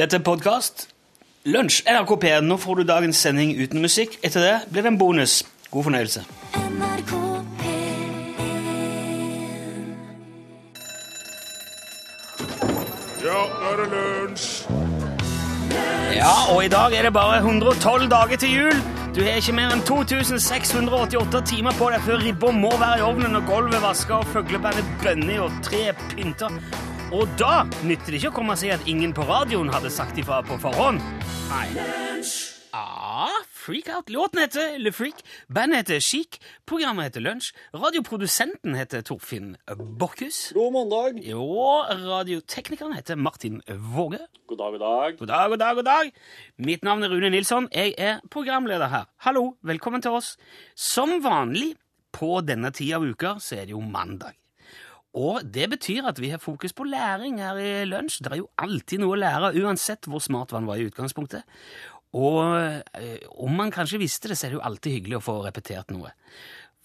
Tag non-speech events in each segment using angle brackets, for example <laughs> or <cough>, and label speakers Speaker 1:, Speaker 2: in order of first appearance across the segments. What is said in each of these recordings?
Speaker 1: Dette er podkast. Lunsj, NRK P1. Nå får du dagens sending uten musikk. Etter det blir det en bonus. God fornøyelse.
Speaker 2: NRK P1
Speaker 3: Ja, nå er det lunsj!
Speaker 1: Ja, og i dag er det bare 112 dager til jul. Du har ikke mer enn 2688 timer på deg før ribba må være i ovnen og gulvet vaska og fuglebæret bønner og treet pynta. Og da nytter det ikke å komme og si at ingen på radioen hadde sagt ifra på forhånd. Nei. Ah, Freak Out. Låten heter Le Freak, bandet heter Chic, programmet heter Lunsj, radioprodusenten heter Torfinn Borchhus.
Speaker 4: God mandag.
Speaker 1: Jo, radioteknikeren heter Martin Våge.
Speaker 4: God dag, god dag.
Speaker 1: God dag, god dag, god dag. Mitt navn er Rune Nilsson. Jeg er programleder her. Hallo, velkommen til oss. Som vanlig på denne tida av uka så er det jo mandag. Og det betyr at vi har fokus på læring her i lunsj. Det er jo alltid noe å lære, uansett hvor smart man var i utgangspunktet. Og eh, om man kanskje visste det, så er det jo alltid hyggelig å få repetert noe.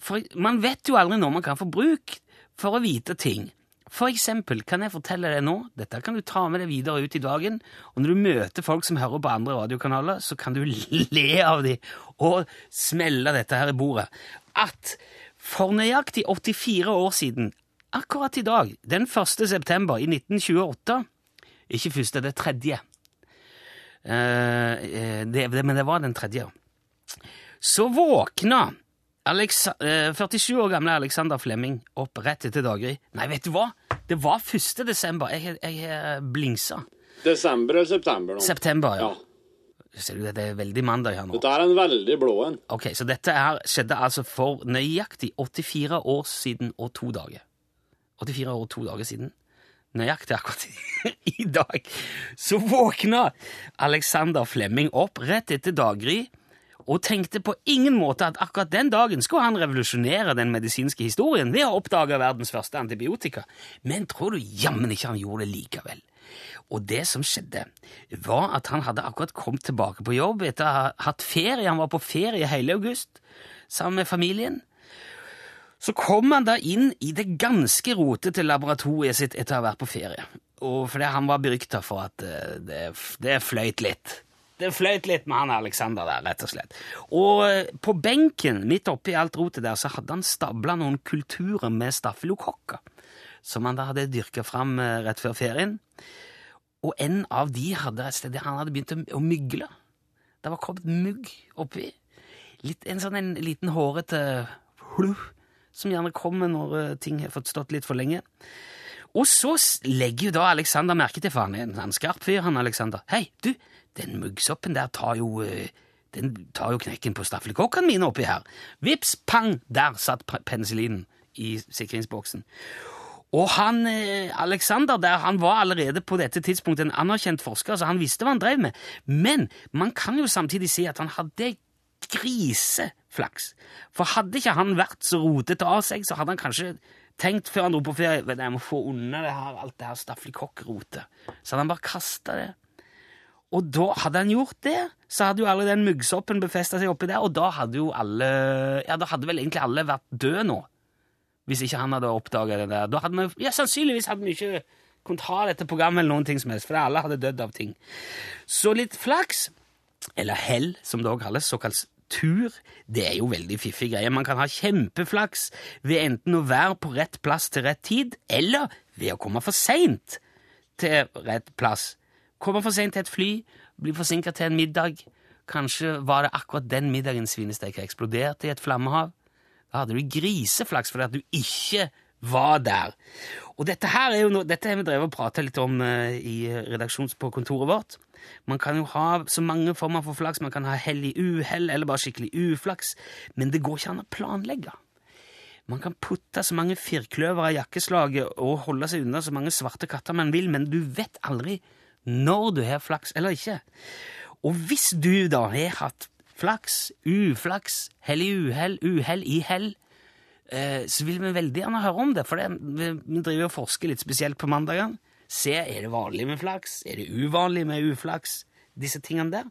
Speaker 1: For man vet jo aldri når man kan få bruk for å vite ting. For eksempel kan jeg fortelle deg nå, dette kan du ta med deg videre ut i dagen, og når du møter folk som hører på andre radiokanaler, så kan du <laughs> le av dem og smelle dette her i bordet, at for nøyaktig 84 år siden, akkurat i dag, den 1. september i 1928, ikke første, det tredje, Eh, eh, det, det, men det var den tredje. Så våkna Alexa, eh, 47 år gamle Alexander Flemming opp rett etter daggry. Nei, vet du hva? Det var 1. desember. Jeg har blingsa.
Speaker 4: Desember eller september nå?
Speaker 1: September, ja.
Speaker 4: Ja.
Speaker 1: Ser du det er veldig mandag her nå.
Speaker 4: Dette er en veldig blå en.
Speaker 1: Ok, Så dette her skjedde altså for nøyaktig 84 år siden og to dager. 84 år og to dager siden. Nøyaktig akkurat <laughs> i dag. Så våkna Alexander Flemming opp rett etter daggry og tenkte på ingen måte at akkurat den dagen skulle han revolusjonere den medisinske historien ved å oppdage verdens første antibiotika. Men tror du jammen ikke han gjorde det likevel? Og det som skjedde, var at han hadde akkurat kommet tilbake på jobb etter å ha hatt ferie. Han var på ferie hele august sammen med familien. Så kom han da inn i det ganske rotete laboratoriet sitt etter å ha vært på ferie. Og fordi han var berykta for at eh, det, det fløyt litt. Det fløyt litt med han Alexander der, rett og slett. Og eh, på benken midt oppi alt rotet der, så hadde han stabla noen kulturer med staffelokokker, som han da hadde dyrka fram eh, rett før ferien. Og en av de hadde et sted han hadde begynt å, mygle. Det var kommet mugg oppi. Litt, en sånn en liten hårete hluh, som gjerne kommer når eh, ting har fått stått litt for lenge. Og så legger jo da Alexander merke til, for han er en, skarp fyr, han Alexander. Hei, du, den muggsoppen der tar jo eh, den tar jo knekken på staffelkokkene mine oppi her. Vips, pang, der satt pe- penicillinen i sikringsboksen. Og han, eh, Alexander der, han var allerede på dette tidspunktet en anerkjent forsker, så han visste hva han drev med. Men man kan jo samtidig si at han hadde griseflaks. For hadde ikke han vært så rotete av seg, så hadde han kanskje tenkt før han dro på ferie «Vet jeg må få unna det her, alt det her stafylokokkrotet. Så hadde han bare kasta det. Og da hadde han gjort det, så hadde jo alle den muggsoppen befesta seg oppi der, og da hadde jo alle Ja, da hadde vel egentlig alle vært døde nå. Hvis ikke han hadde oppdaga det der. Da hadde vi ja, sannsynligvis hadde vi ikke kunnet ha dette programmet eller noen ting som helst, for alle hadde dødd av ting. Så litt flaks, eller hell, som det også kalles, såkalt tur, det er jo veldig fiffig greie. Man kan ha kjempeflaks ved enten å være på rett plass til rett tid, eller ved å komme for seint til rett plass. Komme for sent til et fly, bli forsinka til en middag. Kanskje var det akkurat den middagen svinesteika eksploderte i et flammehav. Da hadde du griseflaks fordi at du ikke var der. Og dette her er jo noe, dette har vi drevet og prata litt om eh, i redaksjons på kontoret vårt. Man kan jo ha så mange former for flaks. Man kan ha hell i uhell, eller bare skikkelig uflaks. Men det går ikke an å planlegge. Man kan putte så mange firkløver av jakkeslaget og holde seg unna så mange svarte katter man vil, men du vet aldri når du har flaks eller ikke. Og hvis du da har hatt flaks, uflaks, hell i uhell, uhell i hell, eh, så vil vi veldig gjerne høre om det, for vi driver og forsker litt spesielt på mandagene. Se, er det vanlig med flaks? Er det uvanlig med uflaks? Disse tingene der.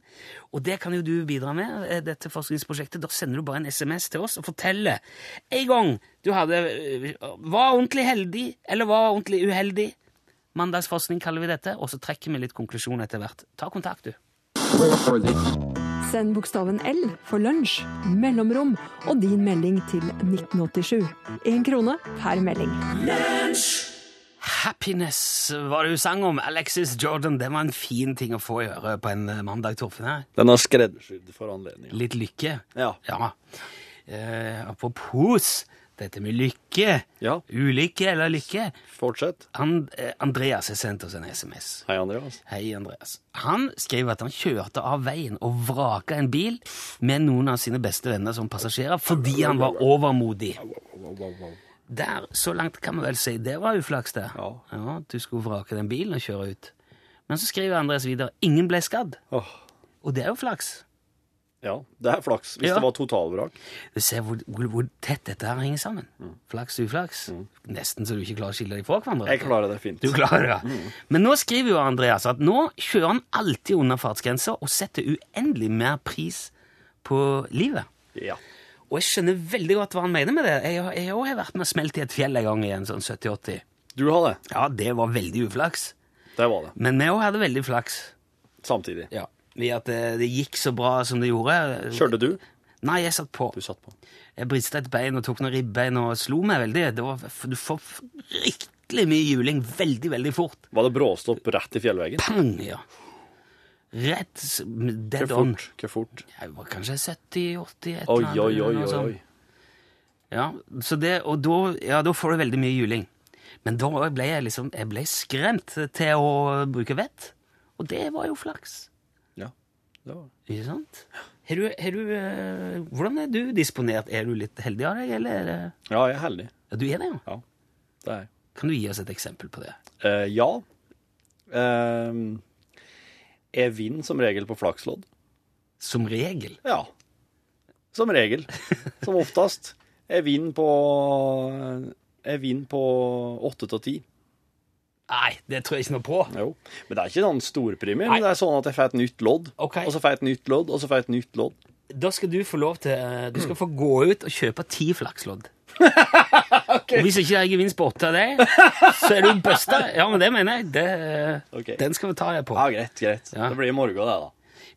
Speaker 1: Og det kan jo du bidra med, eh, dette forskningsprosjektet. Da sender du bare en SMS til oss og forteller en gang du hadde, eh, var ordentlig heldig eller var ordentlig uheldig. Mandagsforskning kaller vi dette, og så trekker vi litt konklusjon etter hvert. Ta kontakt, du.
Speaker 5: Send bokstaven L for lunsj, mellomrom og din melding til 1987. Én krone per melding.
Speaker 1: Happiness var det hun sang om. Alexis Jordan, det var en fin ting å få i øret på en eh, mandag, Torfinn. her.
Speaker 4: Den er skreddersydd for anledningen.
Speaker 1: Litt lykke.
Speaker 4: Ja.
Speaker 1: Ja. Eh, apropos dette med lykke.
Speaker 4: Ja.
Speaker 1: Ulykke eller lykke.
Speaker 4: Fortsett.
Speaker 1: And, eh, Andreas har sendt oss en SMS.
Speaker 4: Hei, Andreas.
Speaker 1: Hei, Andreas. Han skriver at han kjørte av veien og vraka en bil med noen av sine beste venner som passasjerer fordi han var overmodig. Der, så langt kan vi vel si det var uflaks, det.
Speaker 4: Ja.
Speaker 1: ja, Du skulle vrake den bilen og kjøre ut. Men så skriver Andreas videre ingen ble skadd.
Speaker 4: Åh,
Speaker 1: Og det er jo flaks.
Speaker 4: ja, det er flaks. Hvis
Speaker 1: Ja.
Speaker 4: det var totalvrak.
Speaker 1: Du ser hvor, hvor, hvor tett dette her henger sammen. Flaks uflaks. uflaks. Nesten så du ikke klarer å skille dem fra hverandre.
Speaker 4: Jeg klarer det fint.
Speaker 1: Du klarer det. Men nå skriver jo Andreas at nå kjører han alltid under fartsgrensa og setter uendelig mer pris på livet.
Speaker 4: Ja.
Speaker 1: Og jeg skjønner veldig godt hva han mener med det. Jeg, også har vært med og smelt i et fjell en gang i en sånn 70-80.
Speaker 4: Du har det.
Speaker 1: Ja, det var veldig uflaks.
Speaker 4: Det var det.
Speaker 1: Men vi òg hadde veldig flaks.
Speaker 4: Samtidig.
Speaker 1: Ja. Ved at det, det gikk så bra som det gjorde.
Speaker 4: Kjørte du?
Speaker 1: Nei, jeg satt på.
Speaker 4: Du satt på.
Speaker 1: Jeg brista et bein og tok noen ribbein og slo meg veldig. Det var, du får riktig mye juling veldig, veldig fort.
Speaker 4: Var det bråstopp rett i fjellveggen?
Speaker 1: Pang, ja. Rett dead
Speaker 4: Hvor
Speaker 1: on.
Speaker 4: fort? Hvor fort?
Speaker 1: Jeg var kanskje 70-80, et
Speaker 4: Oi, oi, oi, oi. oi.
Speaker 1: Ja, så det, og da, ja, da får du veldig mye juling. Men da ble jeg liksom jeg ble skremt til å bruke vett. Og det var jo flaks.
Speaker 4: Ja, det var det.
Speaker 1: Ikke sant? Har du, har du, eh, hvordan er du disponert? Er du litt heldig av deg, eller? er
Speaker 4: Ja, jeg er heldig.
Speaker 1: Ja, du er det, ja.
Speaker 4: Ja, det er jeg.
Speaker 1: Kan du gi oss et eksempel på det?
Speaker 4: Eh, ja. Eh, jeg vinner som regel på flakslodd.
Speaker 1: Som regel.
Speaker 4: Ja. Som regel. Som oftest. Jeg vinner på Jeg vinner på åtte av ti.
Speaker 1: Nei, det tror jeg ikke noe på.
Speaker 4: Jo. Men det er ikke noen storpremie. Det er sånn at jeg får et nytt lodd,
Speaker 1: okay.
Speaker 4: og så får jeg et nytt lodd, og så får jeg et nytt lodd.
Speaker 1: Da skal du få lov til eh, Du skal få gå ut og kjøpe ti flakslodd. <laughs> Og hvis ikke det er gevinst på åtte av deg, så er du busta. Ja, men det mener jeg. Det,
Speaker 4: okay.
Speaker 1: Den skal vi ta deg på.
Speaker 4: Ja, greit, greit.
Speaker 1: Ja.
Speaker 4: Det blir i morgen, det, da.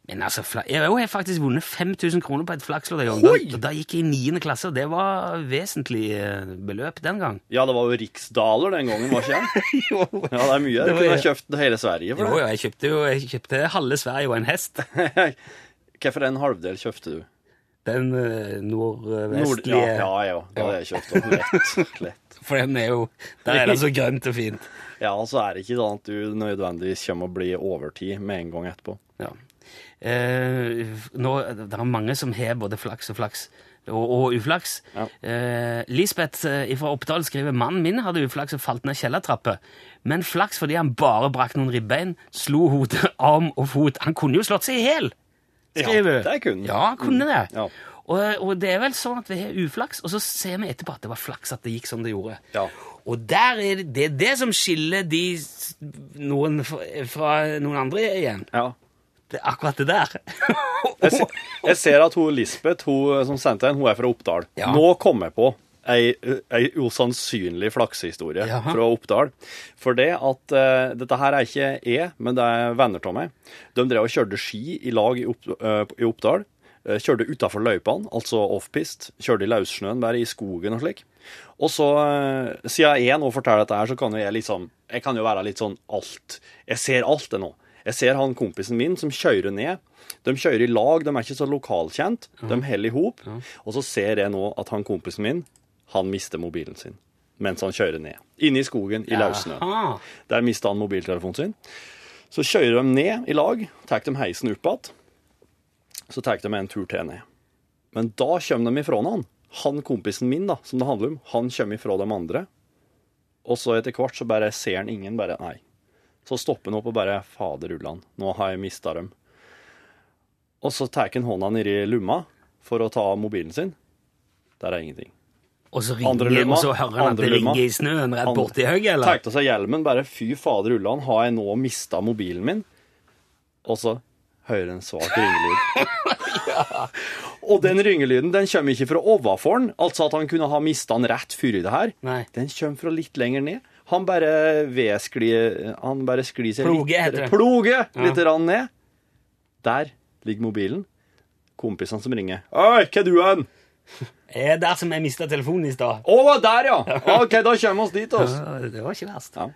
Speaker 1: Men altså, jeg har jo faktisk vunnet 5000 kroner på et flakslodd en gang. Da, da gikk jeg i niende klasse, og det var vesentlig eh, beløp den gang.
Speaker 4: Ja, det var jo riksdaler den gangen, var ikke det? <laughs>
Speaker 1: jo,
Speaker 4: Ja, det er mye. Du kunne ha kjøpt hele Sverige for
Speaker 1: jo,
Speaker 4: det.
Speaker 1: jeg kjøpte jo jeg kjøpte halve Sverige og en hest. <laughs>
Speaker 4: Hvorfor en halvdel kjøpte du?
Speaker 1: Den nordvestlige
Speaker 4: Nord... Ja, ja. Det hadde jeg kjøpt. den Lett. <laughs> Lett.
Speaker 1: For den er jo Der er det så grønt og fint. <laughs>
Speaker 4: Ja, så er det ikke sånn at du nødvendigvis kommer å bli overtid med en gang etterpå.
Speaker 1: Ja. Eh, nå, det er mange som har både flaks og flaks. Og, og uflaks.
Speaker 4: Ja.
Speaker 1: Eh, Lisbeth eh, fra Oppdal skriver mannen min hadde uflaks og falt ned kjellertrapper. Men flaks fordi han bare brakk noen ribbein, slo hodet, arm og fot. Han kunne jo slått seg i hjel! Skriver
Speaker 4: Ja, det kunne.
Speaker 1: Ja, kunne det.
Speaker 4: Ja.
Speaker 1: Og, og det er vel sånn at vi har uflaks, og så ser vi etterpå at det var flaks at det gikk som det gjorde.
Speaker 4: Ja.
Speaker 1: Og der er det, det er det som skiller de noen fra, fra noen andre igjen.
Speaker 4: ja.
Speaker 1: Det er akkurat det der.
Speaker 4: Jeg, ser, jeg ser at hun Lisbeth, hun som sendte den, hun er fra Oppdal.
Speaker 1: Ja.
Speaker 4: Nå kom jeg på ei, ei usannsynlig flaksehistorie
Speaker 1: Jaha.
Speaker 4: fra Oppdal. For det at uh, Dette her er ikke jeg, men det er venner av meg. De drev og kjørte ski i lag i, opp, uh, i Oppdal. Uh, kjørte utafor løypene, altså offpist. Kjørte i løssnøen, bare i skogen og slik. Og så, siden jeg nå forteller dette her, så kan jo jeg liksom Jeg kan jo være litt sånn alt. Jeg ser alt det nå. Jeg ser han kompisen min som kjører ned. De kjører i lag, de er ikke så lokalkjent. De holder i hop. Og så ser jeg nå at han kompisen min, han mister mobilen sin mens han kjører ned. Inne i skogen, i løssnø. Der mister han mobiltelefonen sin. Så kjører de ned i lag, tar de heisen opp igjen. Så tar de en tur til ned. Men da kommer de ifra han. Han kompisen min, da, som det handler om, han kommer ifra de andre. Og så etter hvert så bare ser han ingen, bare nei. Så stopper han opp og bare Fader ullan, nå har jeg mista dem. Og så tar han hånda nedi lomma for å ta mobilen sin. Der er ingenting.
Speaker 1: Og så,
Speaker 4: Andre
Speaker 1: ringer,
Speaker 4: han,
Speaker 1: og så hører han at det ringer i snøen rett borti høyet, eller?
Speaker 4: Tenkte seg hjelmen, bare fy fader ullan, har jeg nå mista mobilen min? Og så hører en svak ringelyd. <laughs> Og den ringelyden den kommer ikke fra ovenfor han, altså at han kunne ha mista den rett før i det her.
Speaker 1: Nei.
Speaker 4: Den kommer fra litt lenger ned. Han bare vedsklir Han bare sklir seg
Speaker 1: Ploge,
Speaker 4: litt
Speaker 1: heter det.
Speaker 4: Ploge litt rann ned. Der ligger mobilen. Kompisene som ringer. Oi, hva er du hen?
Speaker 1: Er der som jeg mista telefonen i stad?
Speaker 4: Å, der, ja! OK, da kommer vi oss dit, oss.
Speaker 1: Ja, Det var ikke verst.
Speaker 4: Ja.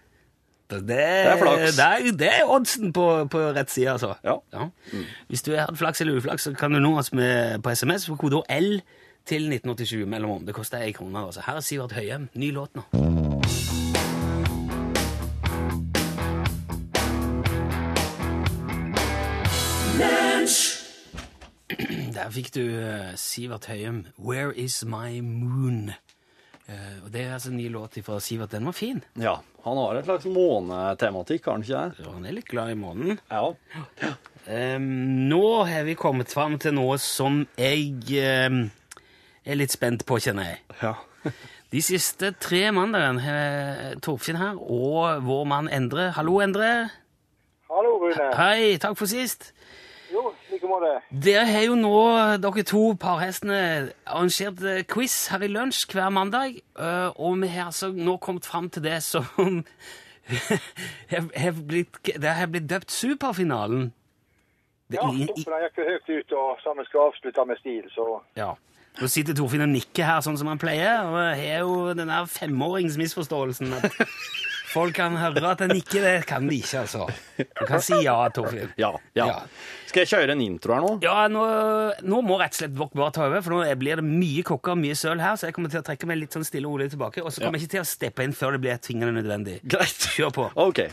Speaker 1: Det,
Speaker 4: er flaks.
Speaker 1: Det er, det er oddsen på, på rett side, altså.
Speaker 4: Ja.
Speaker 1: Hvis du har hatt flaks eller uflaks, så kan du nå oss med, på SMS på kode L til 1987 mellomom. Det koster ei krone. Altså. Her er Sivert Høyem. Ny låt nå. Der fikk du eh, Sivert Høyem, 'Where Is My Moon'. Eh, og Det er altså en ny låt fra Sivert. Den var fin.
Speaker 4: Ja, han har et slags månetematikk, har han ikke det?
Speaker 1: Ja, Han er litt glad i månen.
Speaker 4: Ja.
Speaker 1: Ehm, nå har vi kommet fram til noe som jeg er litt spent på, kjenner jeg.
Speaker 4: ja.
Speaker 1: De siste tre mandagene har Torfinn her og vår mann Endre. Hallo, Endre.
Speaker 6: Hallo, Rune.
Speaker 1: Hei, takk for sist.
Speaker 6: Måte.
Speaker 1: Dere har jo nå, dere to parhestene, arrangert eh, quiz her i lunsj hver mandag, eh, og vi har altså nå kommet fram til det som <laughs> har- har blitt, det har blitt døpt Superfinalen. Det-
Speaker 6: Ja,
Speaker 1: for
Speaker 6: toppen gikk jo høyt ut, og sammen skal avslutte med stil, så
Speaker 1: Ja. Nå sitter Torfinn og nikker her sånn som han pleier, og har jo den der femåringsmisforståelsen <laughs> folk kan høre at en nikker. Det kan de ikke, altså. Du kan si ja, Torfinn.
Speaker 4: Ja, ja.
Speaker 1: Ja.
Speaker 4: Skal jeg kjøre en intro her nå?
Speaker 1: Ja, nå, nå må rett og slett dere bare ta over, for nå blir det mye kokker og mye søl her, så jeg kommer til å trekke meg litt sånn stille og rolig tilbake, og så kommer jeg ikke til å steppe inn før det blir tvingende nødvendig.
Speaker 4: Greit.
Speaker 1: Kjør på.
Speaker 4: OK.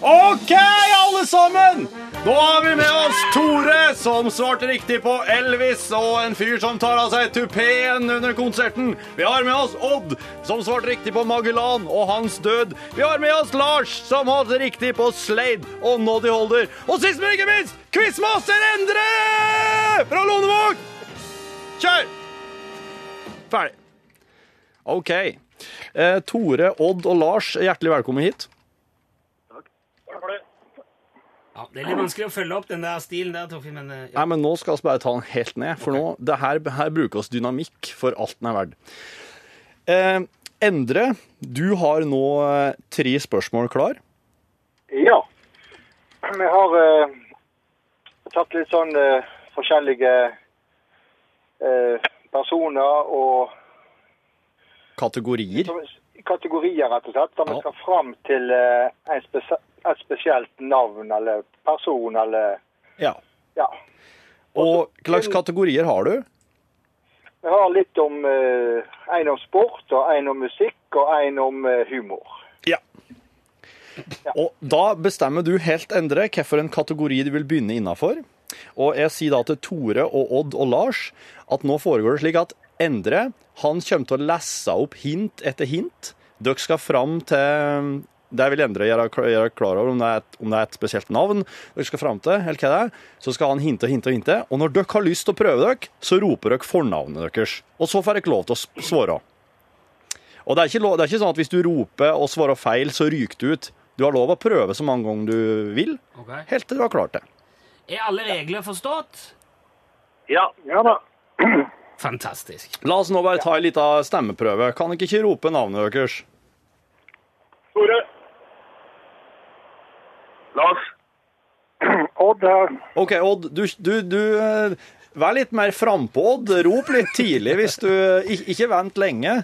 Speaker 4: OK, alle sammen! Nå har vi med oss Tore, som svarte riktig på Elvis, og en fyr som tar av seg tupeen under konserten. Vi har med oss Odd, som svarte riktig på Magellan og hans død. Vi har med oss Lars, som hadde riktig på Slade og Noddy Holder. Og sist, men ikke minst, quizmaster Endre fra Lonevåg! Kjør! Ferdig. OK. Eh, Tore, Odd og Lars, hjertelig velkommen hit.
Speaker 1: Ja, det er litt vanskelig å følge opp den der stilen der, Torfinn, men eh, ja.
Speaker 4: Nei, men nå skal vi bare ta den helt ned, for nå, det her, her bruker oss dynamikk for alt den er verdt. Eh, Endre, du har nå eh, tre spørsmål klar.
Speaker 6: ja. Vi har eh, tatt litt sånn eh, forskjellige eh, personer og
Speaker 4: Kategorier.
Speaker 6: Kategorier, rett og slett, der vi skal fram til eh, et spesielt navn eller person eller
Speaker 4: Ja.
Speaker 6: Ja.
Speaker 4: Og hva slags kategorier har du?
Speaker 6: Vi har litt om eh, en om sport, og en om musikk og en om eh, humor.
Speaker 4: Ja. Og da bestemmer du helt, Endre, hvilken kategori du vil begynne innafor. Og jeg sier da til Tore og Odd og Lars at nå foregår det slik at Endre han kommer til å lese opp hint etter hint. Dere skal fram til Det vil Endre gjøre, gjøre klar over om det, er et, om det er et spesielt navn. dere skal frem til, eller hva det er, Så skal han hinte og hinte og hinte. Og når dere har lyst til å prøve dere, så roper dere fornavnet deres. Og så får dere lov til å svare. Og det er, ikke lov, det er ikke sånn at hvis du roper og svarer feil, så ryker du ut. Du har lov å prøve så mange ganger du vil,
Speaker 1: okay.
Speaker 4: helt til du har klart det.
Speaker 1: Er alle regler forstått?
Speaker 6: Ja. Ja da. <clears throat>
Speaker 1: Fantastisk.
Speaker 4: La oss nå bare ta en liten stemmeprøve. Kan dere ikke rope navnet deres?
Speaker 6: Tore. Lars. <clears throat> Odd her.
Speaker 4: OK, Odd, du, du, du eh, Vær litt mer frampå, Odd. Rop litt tidlig hvis du Ikke vent lenge.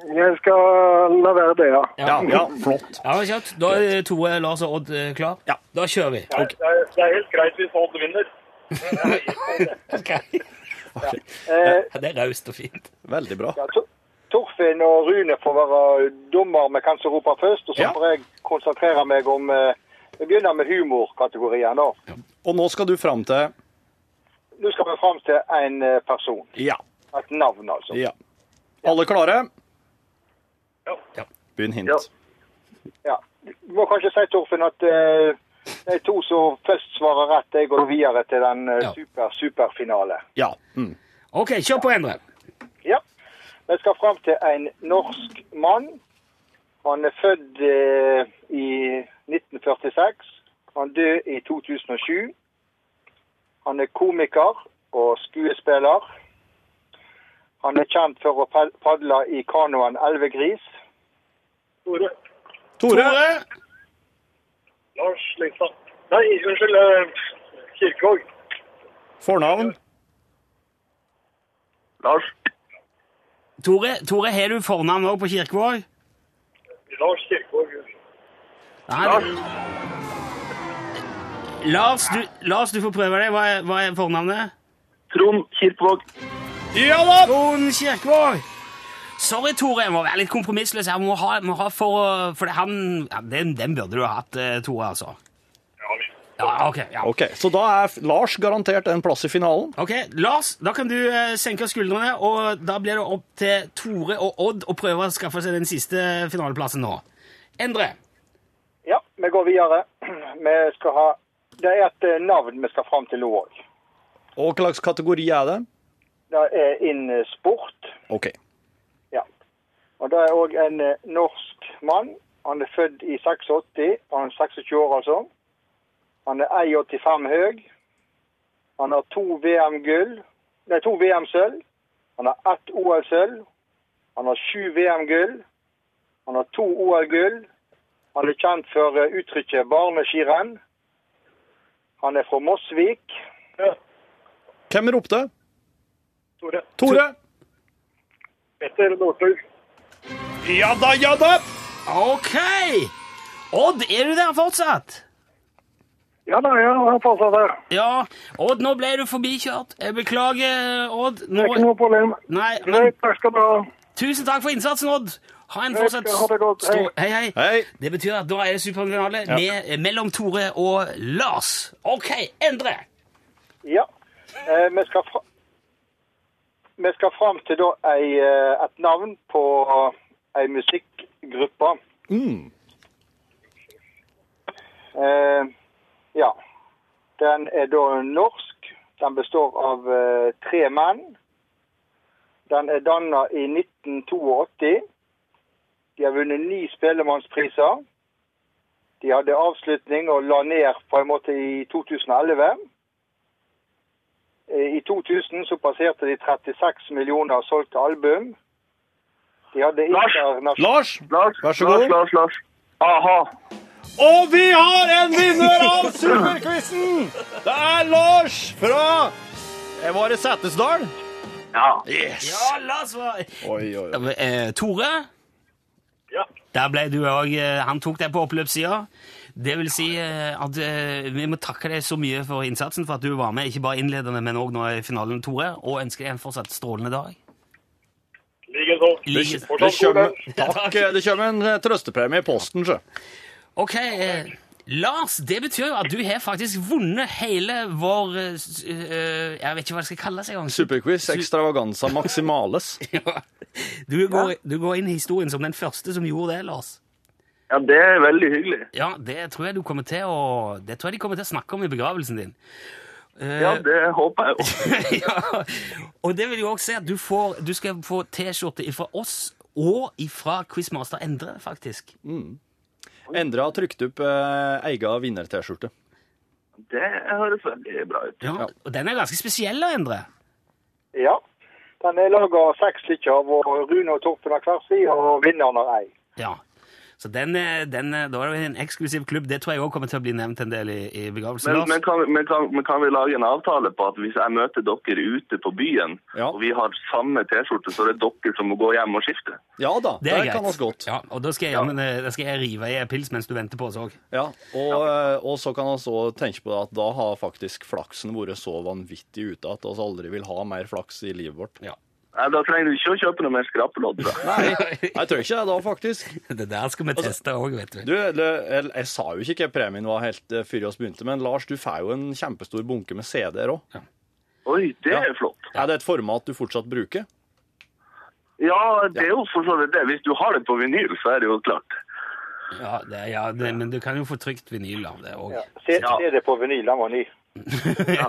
Speaker 6: Jeg skal la være det, ja.
Speaker 4: Ja, ja, <laughs> flott.
Speaker 1: Ja, kjøtt. Da er Tore, Lars og Odd eh, klar.
Speaker 4: Ja.
Speaker 1: Da kjører vi.
Speaker 6: Det, er, det er helt greit hvis Odd vinner. <laughs> Eh,
Speaker 1: Det er raust og fint.
Speaker 4: Veldig bra.
Speaker 6: ja, Tor- Torfinn og Rune får være dommer med hvem som roper først, og så
Speaker 4: Ja.
Speaker 6: får jeg konsentrere meg om eh, Vi begynner med humorkategorien, da.
Speaker 4: Og nå skal du fram til
Speaker 6: Nå skal vi fram til en eh, person.
Speaker 4: Ja.
Speaker 6: Et navn, altså.
Speaker 4: ja. Alle klare?
Speaker 1: Ja.
Speaker 4: Begynn hint.
Speaker 6: Ja. Du må kanskje si, Torfinn, at eh, de to som først svarer rett, de går videre til den eh,
Speaker 1: Ja.
Speaker 6: super, superfinale.
Speaker 4: Ja. Mm.
Speaker 1: Ok, kjør på, Endre.
Speaker 6: Ja. Vi skal fram til en norsk mann. Han er født eh, i 1946. Han døde i 2007. Han er komiker og skuespiller. Han er kjent for å padle i kanoen Elvegris.
Speaker 3: Tore.
Speaker 4: Tore.
Speaker 3: Lars Lindstad. Nei, unnskyld. eh, Kirkevåg.
Speaker 4: Fornavn.
Speaker 3: Lars.
Speaker 1: Tore, Tore har du fornavn òg på Kirkevåg?
Speaker 3: Lars Kirkevåg.
Speaker 1: Nei, du- Lars, du, Lars, du får prøve deg. Hva er, hva er fornavnet?
Speaker 3: Trond Kirkevåg.
Speaker 4: Ja da!
Speaker 1: Trond Kirkevåg. Sorry, Tore. Jeg må være litt kompromissløs. Jeg må ha, må ha for, for han, ja, den, den burde du ha hatt, eh, Tore, altså.
Speaker 3: Ja, okay,
Speaker 1: Ja, ok.
Speaker 4: Så da er Lars garantert en plass i finalen.
Speaker 1: Ok, Lars, da kan du eh, senke skuldrene, og da blir det opp til Tore og Odd å prøve å skaffe seg den siste finaleplassen nå. Endre.
Speaker 6: Ja, vi går videre. <clears throat> Vi skal ha Det er et eh, navn vi skal fram til nå òg.
Speaker 4: Og hva slags kategori er det?
Speaker 6: Det er innen sport.
Speaker 4: Ok.
Speaker 6: Og det er òg en eh, norsk mann. Han er født i 86. Han er 26 år, altså. Han er 1,85 høy. Han har to VM-gull. Nei, to VM-sølv. Han har ett OL-sølv. Han har sju VM-gull. Han har to OL-gull. Han er kjent for eh, uttrykket barneskirenn. Han er fra Mosvik.
Speaker 3: Ja.
Speaker 4: Hvem ropte?
Speaker 3: Tore.
Speaker 4: Tore.
Speaker 3: Petter Northug.
Speaker 4: Ja da, ja da!
Speaker 1: Ok! Odd, er du der fortsatt?
Speaker 3: Ja da, ja, er fortsatt der.
Speaker 1: Ja. Odd, nå ble du forbikjørt. Jeg beklager, Odd.
Speaker 3: Det er ikke noe problem.
Speaker 1: Nei, men
Speaker 3: Nei, takk skal du ha.
Speaker 1: tusen takk for innsatsen, Odd. Ha en fortsatt
Speaker 3: ha det godt. Hei.
Speaker 1: stor- Hei, hei.
Speaker 4: Hei.
Speaker 1: Det betyr at da er det superfinale med, mellom Tore og Lars. Ok, Endre.
Speaker 6: Ja. Eh, vi skal fra vi skal fram til da ei, eh, et navn på ei musikkgruppe.
Speaker 4: Mm.
Speaker 6: Eh, ja. Den er da norsk. Den består av eh, tre menn. Den er danna i 1982. De har vunnet ni spellemannspriser. De hadde avslutning og la ned på en måte i 2011. Eh, I 2000 så passerte de 36 millioner solgte album. De hadde
Speaker 3: Lars!
Speaker 6: internasjonal...
Speaker 4: Lars,
Speaker 3: Lars,
Speaker 4: Vær så
Speaker 3: Lars,
Speaker 4: god.
Speaker 3: Lars, Lars. Aha.
Speaker 4: Og vi har en vinner av Superquizen! Det er Lars fra eh, Var det Setesdal?
Speaker 3: Ja.
Speaker 4: Yes!
Speaker 1: Ja, Lars var
Speaker 4: Oi, oi, oi.
Speaker 1: eh, Tore,
Speaker 3: Ja.
Speaker 1: der ble du òg Han tok deg på oppløpssida. Det vil si eh, at eh, vi må takke deg så mye for innsatsen, for at du var med ikke bare innledende, men òg nå i finalen, Tore, og ønsker deg en fortsatt strålende dag.
Speaker 3: Likeså.
Speaker 1: Like-
Speaker 4: Det kommer, takk, det kommer en eh, trøstepremie i posten, sjø.
Speaker 1: Ok, eh, Lars, det betyr jo at du har faktisk vunnet hele vår eh, Jeg vet ikke hva det skal kalles engang.
Speaker 4: Superquiz extravaganza maximales. <laughs>
Speaker 1: Ja. Du, går, du går inn i historien som den første som gjorde det, Lars.
Speaker 3: Ja, det er veldig hyggelig.
Speaker 1: Ja, det tror jeg du kommer til å Det tror jeg de kommer til å snakke om i begravelsen din. Eh,
Speaker 3: Ja, det håper jeg jo. <laughs>
Speaker 1: ja. Og det vil jo også si at du, får, du skal få T-skjorte fra oss og fra Quizmaster Endre, faktisk.
Speaker 4: Endre har trykt opp eh, eiga vinner-T-skjorte.
Speaker 3: Det høres veldig bra ut.
Speaker 1: Ja, Og den er ganske spesiell, da, Endre.
Speaker 6: Ja. Den er laga av seks stykker, hvor Rune og Torpen har hver sin, og vinneren har ei.
Speaker 1: Ja. Så den, er- den, er- da er det en eksklusiv klubb. Det tror jeg òg kommer til å bli nevnt en del i, i begravelsen.
Speaker 3: Men, men, kan, men, kan, men kan vi lage en avtale på at hvis jeg møter dere ute på byen,
Speaker 4: Ja.
Speaker 3: og vi har samme T-skjorte, så er det dere som må gå hjem og skifte?
Speaker 4: Ja da,
Speaker 1: det
Speaker 4: det, kan oss godt.
Speaker 1: Ja, og da skal jeg, ja. men, da skal jeg rive i en pils mens du venter på oss òg.
Speaker 4: Ja, og, eh, og så kan vi også tenke på at da har faktisk flaksen vært så vanvittig ute at vi aldri vil ha mer flaks i livet vårt.
Speaker 1: Ja.
Speaker 3: Nei, da trenger du ikke å kjøpe noe mer skrapelodd.
Speaker 4: Nei, <laughs> jeg tror ikke det da, faktisk.
Speaker 1: Det der skal vi teste òg, vet du.
Speaker 4: Du, jeg, jeg sa jo ikke hva premien var helt eh, før vi begynte, men Lars, du får jo en kjempestor bunke med CD-er òg.
Speaker 3: Oi, det
Speaker 4: Ja.
Speaker 3: er flott.
Speaker 4: Er det et format du fortsatt bruker?
Speaker 3: Ja, det er jo for så vidt det. Hvis du har det på vinyl, så er det jo klart.
Speaker 1: Ja, det, ja det, men du kan jo få trykt vinyl av det òg.
Speaker 6: Ja. Se, se det på vinyl, den var ny. <laughs>
Speaker 1: Ja,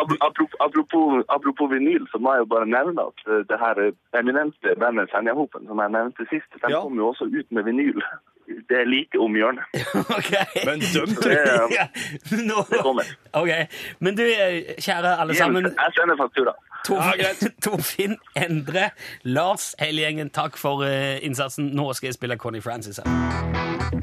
Speaker 3: Apropos, apropos, apropos vinyl, så må jeg jo bare nevne at eh, det her eminente bandet Senjahopen, som jeg nevnte sist, de
Speaker 4: Ja.
Speaker 3: kom jo også ut med vinyl. det er like om hjørnet. <laughs>
Speaker 1: okay.
Speaker 4: Men dømt!
Speaker 3: Det, <laughs>
Speaker 1: Ja, nå,
Speaker 3: det kommer.
Speaker 1: Okay. Men du, eh, kjære alle sammen.
Speaker 3: Jeg sender faktura.
Speaker 1: Torfinn, Endre, Lars, hele gjengen, takk for eh, innsatsen. Nå skal jeg spille Connie Francis her.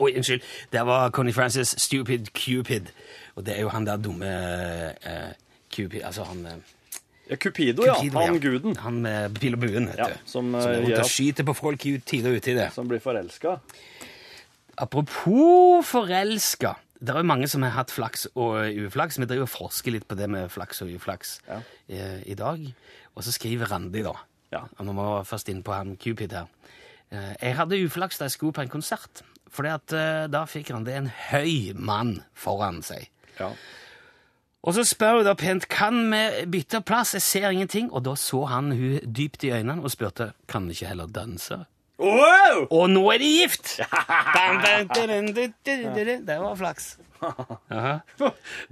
Speaker 1: Oi, unnskyld. Det var Connie Francis, Stupid Cupid. Og det er jo han der dumme uh, Cupid Altså han uh,
Speaker 4: Ja, Cupido, ja.
Speaker 1: Cupido,
Speaker 4: Han guden
Speaker 1: Han med pil og buen, vet
Speaker 4: Ja,
Speaker 1: du.
Speaker 4: som,
Speaker 1: som er
Speaker 4: eh, at-
Speaker 1: skyter på folk i tide og utide.
Speaker 4: som blir forelska.
Speaker 1: Apropos forelska. Det er jo mange som har hatt flaks og uflaks. Vi driver og forsker litt på det med flaks og uflaks
Speaker 4: Ja.
Speaker 1: eh, i dag. Og så skriver Randi, da.
Speaker 4: Ja.
Speaker 1: Og vi må først inn på han Cupid her. Eh, jeg hadde uflaks da jeg skulle på en konsert. Fordi at eh, da fikk han det en høy mann foran seg.
Speaker 4: Ja.
Speaker 1: Og så spør hun da pent kan vi bytte plass, jeg ser ingenting. Og da så han hun dypt i øynene og spurte kan vi ikke heller danse.
Speaker 4: Wow!
Speaker 1: Og nå er de gift! <laughs> Det var flaks. <laughs> Aha.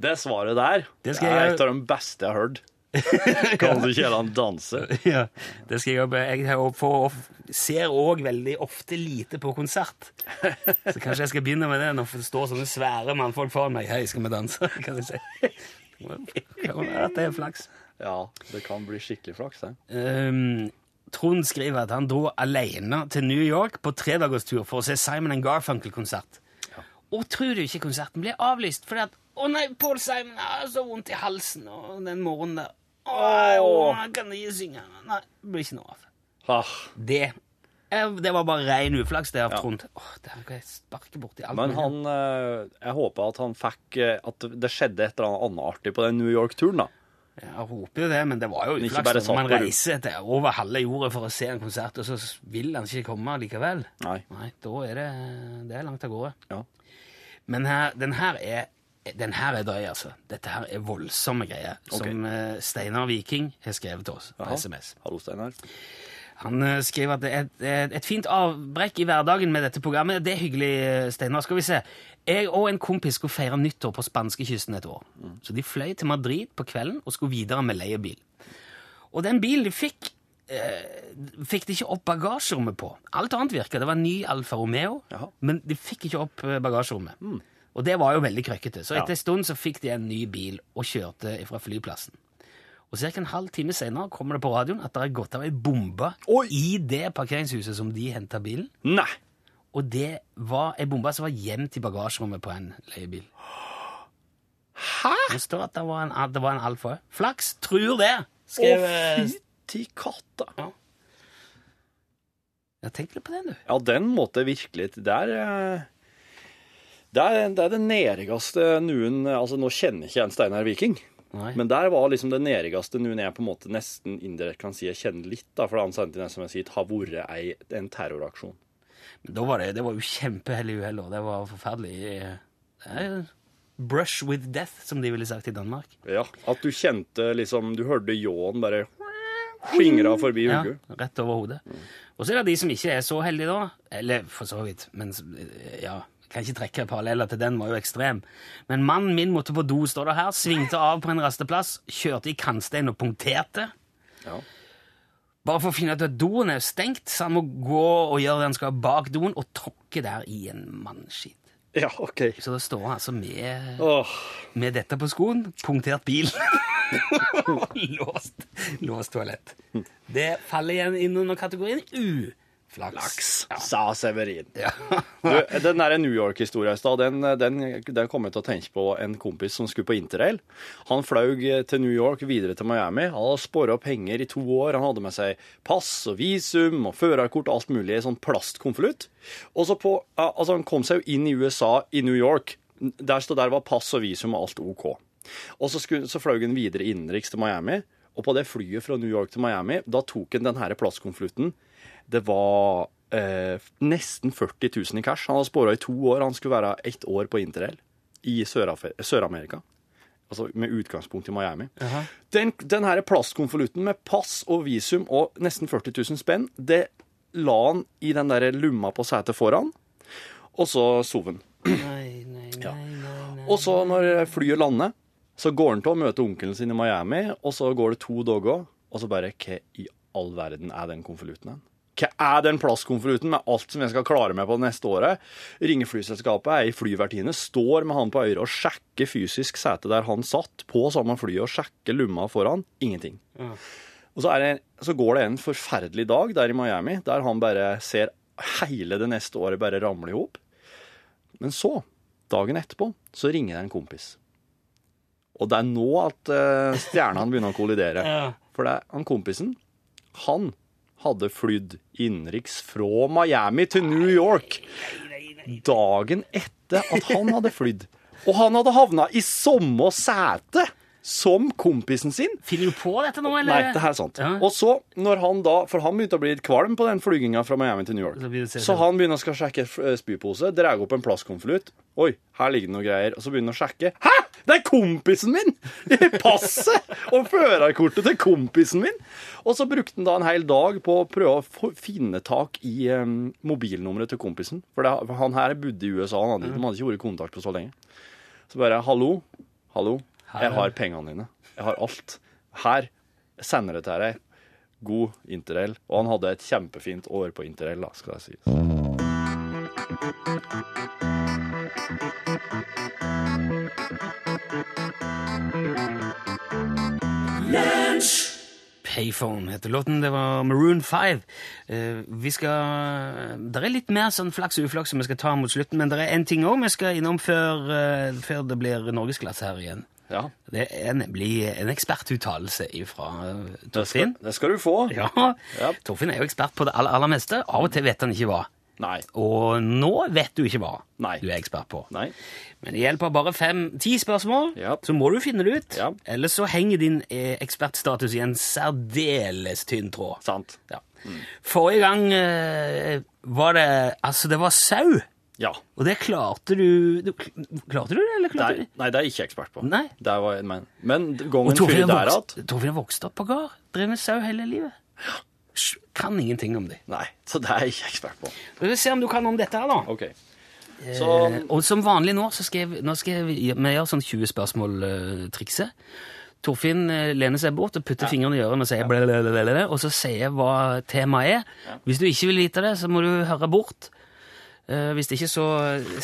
Speaker 4: Det svaret der
Speaker 1: Det
Speaker 4: er et av de beste jeg har hørt. <laughs> Kan du ikke heller han danse? <laughs>
Speaker 1: Ja, det skal jeg jobbe. Jeg ser òg veldig ofte lite på konsert. Så kanskje jeg skal begynne med det når det står sånne svære mannfolk foran meg. Hei, skal vi danse? <laughs> Kan jeg si. Det er flaks.
Speaker 4: Ja, det kan bli skikkelig flaks, det.
Speaker 1: Um, Trond skriver at han dro alene til New York på tredagerstur for å se Simon Garfunkel-konsert. Og tror du ikke konserten ble avlyst fordi at Å nei, Paul Simon har så vondt i halsen og den morgenen der. Å, han kan ikke synge. Nei, det blir ikke noe av.
Speaker 4: Ah,
Speaker 1: Det det var bare ren uflaks, det av
Speaker 4: Ja.
Speaker 1: Trond. Åh, det kan jeg sparke borti alt.
Speaker 4: men
Speaker 1: mulig.
Speaker 4: han eh, Jeg håper at han fikk eh, At det skjedde et eller annet artig på den New York-turen, da.
Speaker 1: Jeg håper jo det, men det var jo
Speaker 4: Ikke
Speaker 1: uflaks. når Man
Speaker 4: på
Speaker 1: reiser til over halve jorda for å se en konsert, og så vil han ikke komme likevel.
Speaker 4: Nei.
Speaker 1: Nei, da er det, det er langt av gårde.
Speaker 4: Ja.
Speaker 1: Men her, den her er den her er drøy, altså. Dette her er voldsomme greier. Som eh, Steinar Viking har skrevet til oss på
Speaker 4: Aha.
Speaker 1: SMS.
Speaker 4: Hallo, Steinar.
Speaker 1: Han eh, skriver at det er et, et, fint avbrekk i hverdagen med dette programmet. Det er hyggelig, eh, Steinar. Skal vi se. Jeg og en kompis skulle feire nyttår på spanskekysten et år. Så de fløy til Madrid på kvelden og skulle videre med leiebil. Og den bilen de fikk, eh, fikk de ikke opp bagasjerommet på. Alt annet virka. Det var en ny Alfa Romeo,
Speaker 4: Jaha.
Speaker 1: men de fikk ikke opp bagasjerommet. bagasjerommet. Og det var jo veldig krøkkete. Så etter en stund så fikk de en ny bil og kjørte fra flyplassen. Og ca. en halv time senere kommer det på radioen at det har gått av ei bombe
Speaker 4: Oi!
Speaker 1: i det parkeringshuset som de henta bilen.
Speaker 4: Nei!
Speaker 1: Og det var ei bombe som var gjemt i bagasjerommet på en leiebil. Hæ?! Det står at det var en, det var en Alfa. Flaks! Tror det! Skrev Å,
Speaker 4: fytti katta.
Speaker 1: Ja, tenk litt på den, du.
Speaker 4: Ja, den måtte virkelig Det er eh, det er, det er det nerigste noen Altså, nå kjenner ikke jeg en Steinar Viking,
Speaker 1: Nei.
Speaker 4: men der var liksom det nerigste noen jeg på en måte nesten indirekte kan si jeg kjenner litt, da, for han sendte inn som jeg sier, har vært en terroraksjon.
Speaker 1: Men da var det, det var jo kjempehellig uhell, og det var forferdelig. Det er brush with death, som de ville sagt i Danmark.
Speaker 4: Ja, At du kjente liksom Du hørte ljåen bare skingra forbi
Speaker 1: Ja, rett over hodet. Og så er det de som ikke er så heldige, da. Eller for så vidt, men ja. Kan ikke trekke paralleller til den, var jo ekstrem. Men mannen min måtte på do, står det her. Svingte av på en rasteplass, kjørte i kantstein og punkterte.
Speaker 4: Ja.
Speaker 1: Bare for å finne ut at doen er stengt, så han må gå og gjøre det han skal bak doen, og tråkke der i en mannskitt.
Speaker 4: ja, OK.
Speaker 1: Så da står han altså med,
Speaker 4: oh.
Speaker 1: med dette på skoen, punktert bil. <laughs> låst, låst toalett. Det faller igjen inn under kategorien uflaks. Ja.
Speaker 4: sa Severin.
Speaker 1: Ja. <laughs>
Speaker 4: Du, den der New York-historia i stad, den, den, den kom jeg til å tenke på en kompis som skulle på interrail. Han fløy til New York, videre til Miami. Han hadde spora penger i to år. Han hadde med seg pass og visum og førerkort og alt mulig i sånn plastkonvolutt. Og så på, altså han kom seg jo inn i USA, i New York. Der stod der var pass og visum og alt OK. Og så, skulle, så fløy han videre innenriks til Miami. Og på det flyet fra New York til Miami, da tok han den her plastkonvolutten. Det var eh, nesten 40 000 i cash. Han hadde spora i to år. Han skulle være ett år på interrail i Sør-Amerika. altså med utgangspunkt i Miami. Den, den her plastkonvolutten med pass og visum og nesten 40 000 spenn, det la han i den der lumma på setet foran, og så sov han. <clears throat>
Speaker 1: Nei, nei, nei, nei, nei.
Speaker 4: Og så når flyet lander, Så går han til å møte onkelen sin i Miami, og så går det to dager, og så bare Hva i all verden er den konvolutten hen? Hva er den plastkonvolutten med alt som jeg skal klare meg på det neste året? Ringer flyselskapet, er i flyvertinne, står med han på øret og sjekker fysisk setet der han satt, på samme flyet, og sjekker lomma foran. Ingenting. Og så, det, så går det en forferdelig dag der i Miami, der han bare ser hele det neste året bare ramle i hop. Men så, dagen etterpå, så ringer det en kompis. Og det er nå at uh, stjernene begynner å kollidere.
Speaker 1: Ja.
Speaker 4: For det er han kompisen, han hadde flydd innenriks fra Miami til New York dagen etter at han hadde flydd. Og han hadde havna i samme sete som kompisen sin.
Speaker 1: Finner du på dette nå,
Speaker 4: Nei, det her er sant.
Speaker 1: Ja.
Speaker 4: Og så, når han da For han begynte å bli litt kvalm på den flyginga fra Miami til New York.
Speaker 1: Så
Speaker 4: Så han begynner å skal sjekke eh, spypose, drar opp en plastkonvolutt. Oi, her ligger det noe greier. Og så begynner han å sjekke. Hæ! Det er kompisen min! Passet og førerkortet til kompisen min! Og så brukte han da en hel dag på å prøve å finne tak i um, mobilnummeret til kompisen. For det, han her bodde i USA, han hadde, de hadde ikke vært i kontakt på så lenge. Så bare Hallo, hallo. Jeg har pengene dine. Jeg har alt. Her. Jeg sender det til deg. God interrail. Og han hadde et kjempefint år på interrail, da, skal jeg si.
Speaker 1: Payphone heter låten. Det var Maroon 5. Eh, vi skal Det er litt mer sånn flaks og uflaks som vi skal ta mot slutten, men det er en ting òg vi skal innom før, eh, før det blir norgesklasse her igjen.
Speaker 4: Ja,
Speaker 1: Det er nemlig en ekspertuttalelse fra
Speaker 4: det skal,
Speaker 1: Torfinn.
Speaker 4: det skal du få.
Speaker 1: Ja,
Speaker 4: Ja.
Speaker 1: Torfinn er jo ekspert på det aller, aller meste. Av og til vet han ikke hva.
Speaker 4: Nei.
Speaker 1: Og nå vet du ikke hva
Speaker 4: Nei.
Speaker 1: du er ekspert på.
Speaker 4: Nei.
Speaker 1: Men det hjelper bare fem-ti spørsmål,
Speaker 4: Ja.
Speaker 1: så må du finne det ut.
Speaker 4: Ja.
Speaker 1: Ellers så henger din eh, ekspertstatus i en særdeles tynn tråd.
Speaker 4: Sant.
Speaker 1: Ja. Forrige gang eh, var det Altså, det var sau.
Speaker 4: Ja.
Speaker 1: Og det klarte du, du Klarte du det, eller klarte
Speaker 4: Nei,
Speaker 1: du det?
Speaker 4: nei, det er jeg ikke ekspert på.
Speaker 1: Nei.
Speaker 4: Det var, men, men gangen før der
Speaker 1: Torfinn har vokst opp på gard. Drev med sau hele livet. Ja. Kan ingenting om det.
Speaker 4: Nei, så det er jeg ikke ekspert på.
Speaker 1: Vi vil se om du kan om dette her, da.
Speaker 4: OK. Så
Speaker 1: Eh, og som vanlig nå, så skal jeg, nå skal jeg, vi gjøre sånn 20 spørsmål-trikset. Torfinn eh, lener seg bort og putter fingrene i ørene og sier blablabla, og så sier jeg hva temaet er. Hvis du ikke vil vite det, så må du høre bort. Eh, hvis ikke, så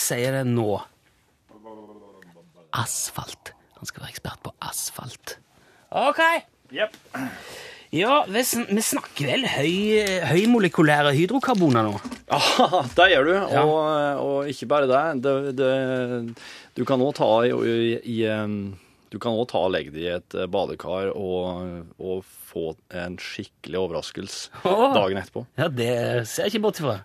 Speaker 1: sier det nå. Asfalt. Han skal være ekspert på asfalt. Ok.
Speaker 4: Yep.
Speaker 1: Ja, vi, vi snakker vel høy, høymolekylære hydrokarboner nå?
Speaker 4: Ja, det gjør du. Og, og ikke bare det. det, det du kan òg ta i, i, i Du kan ta og legge det i et eh, badekar og, og få en skikkelig overraskelse dagen etterpå.
Speaker 1: Ja, det ser jeg ikke bort ifra.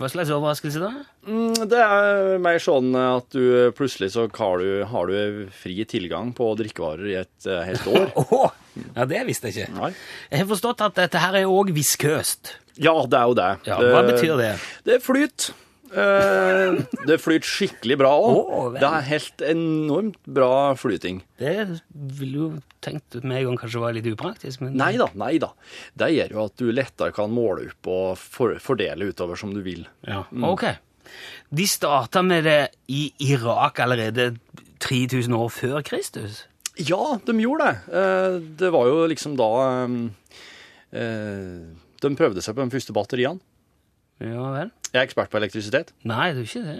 Speaker 1: Hva slags overraskelse da?
Speaker 4: Mm, Det er mer sånn at du plutselig så har du, har du fri tilgang på drikkevarer i et eh, helt år. <laughs>
Speaker 1: Åh, ja, det visste jeg ikke.
Speaker 4: Nei.
Speaker 1: Jeg har forstått at dette her er òg viskøst.
Speaker 4: Ja, det er jo det.
Speaker 1: Ja, hva betyr det?
Speaker 4: Det flyter. Eh, det flyter skikkelig bra òg.
Speaker 1: Å, vel.
Speaker 4: det er helt enormt bra flyting.
Speaker 1: Det vil jo tenkt med en gang kanskje var litt upraktisk, men
Speaker 4: Nei da, nei da. Det gjør jo at du lettere kan måle opp og for, fordele utover som du vil.
Speaker 1: Ja, ok. De starta med det i Irak allerede 3000 år før Kristus.
Speaker 4: Ja, de gjorde det. Eh, det var jo liksom da eh, eh, De prøvde seg på de første batteriene.
Speaker 1: Ja vel?
Speaker 4: Jeg er ekspert på elektrisitet.
Speaker 1: Nei, det er ikke det.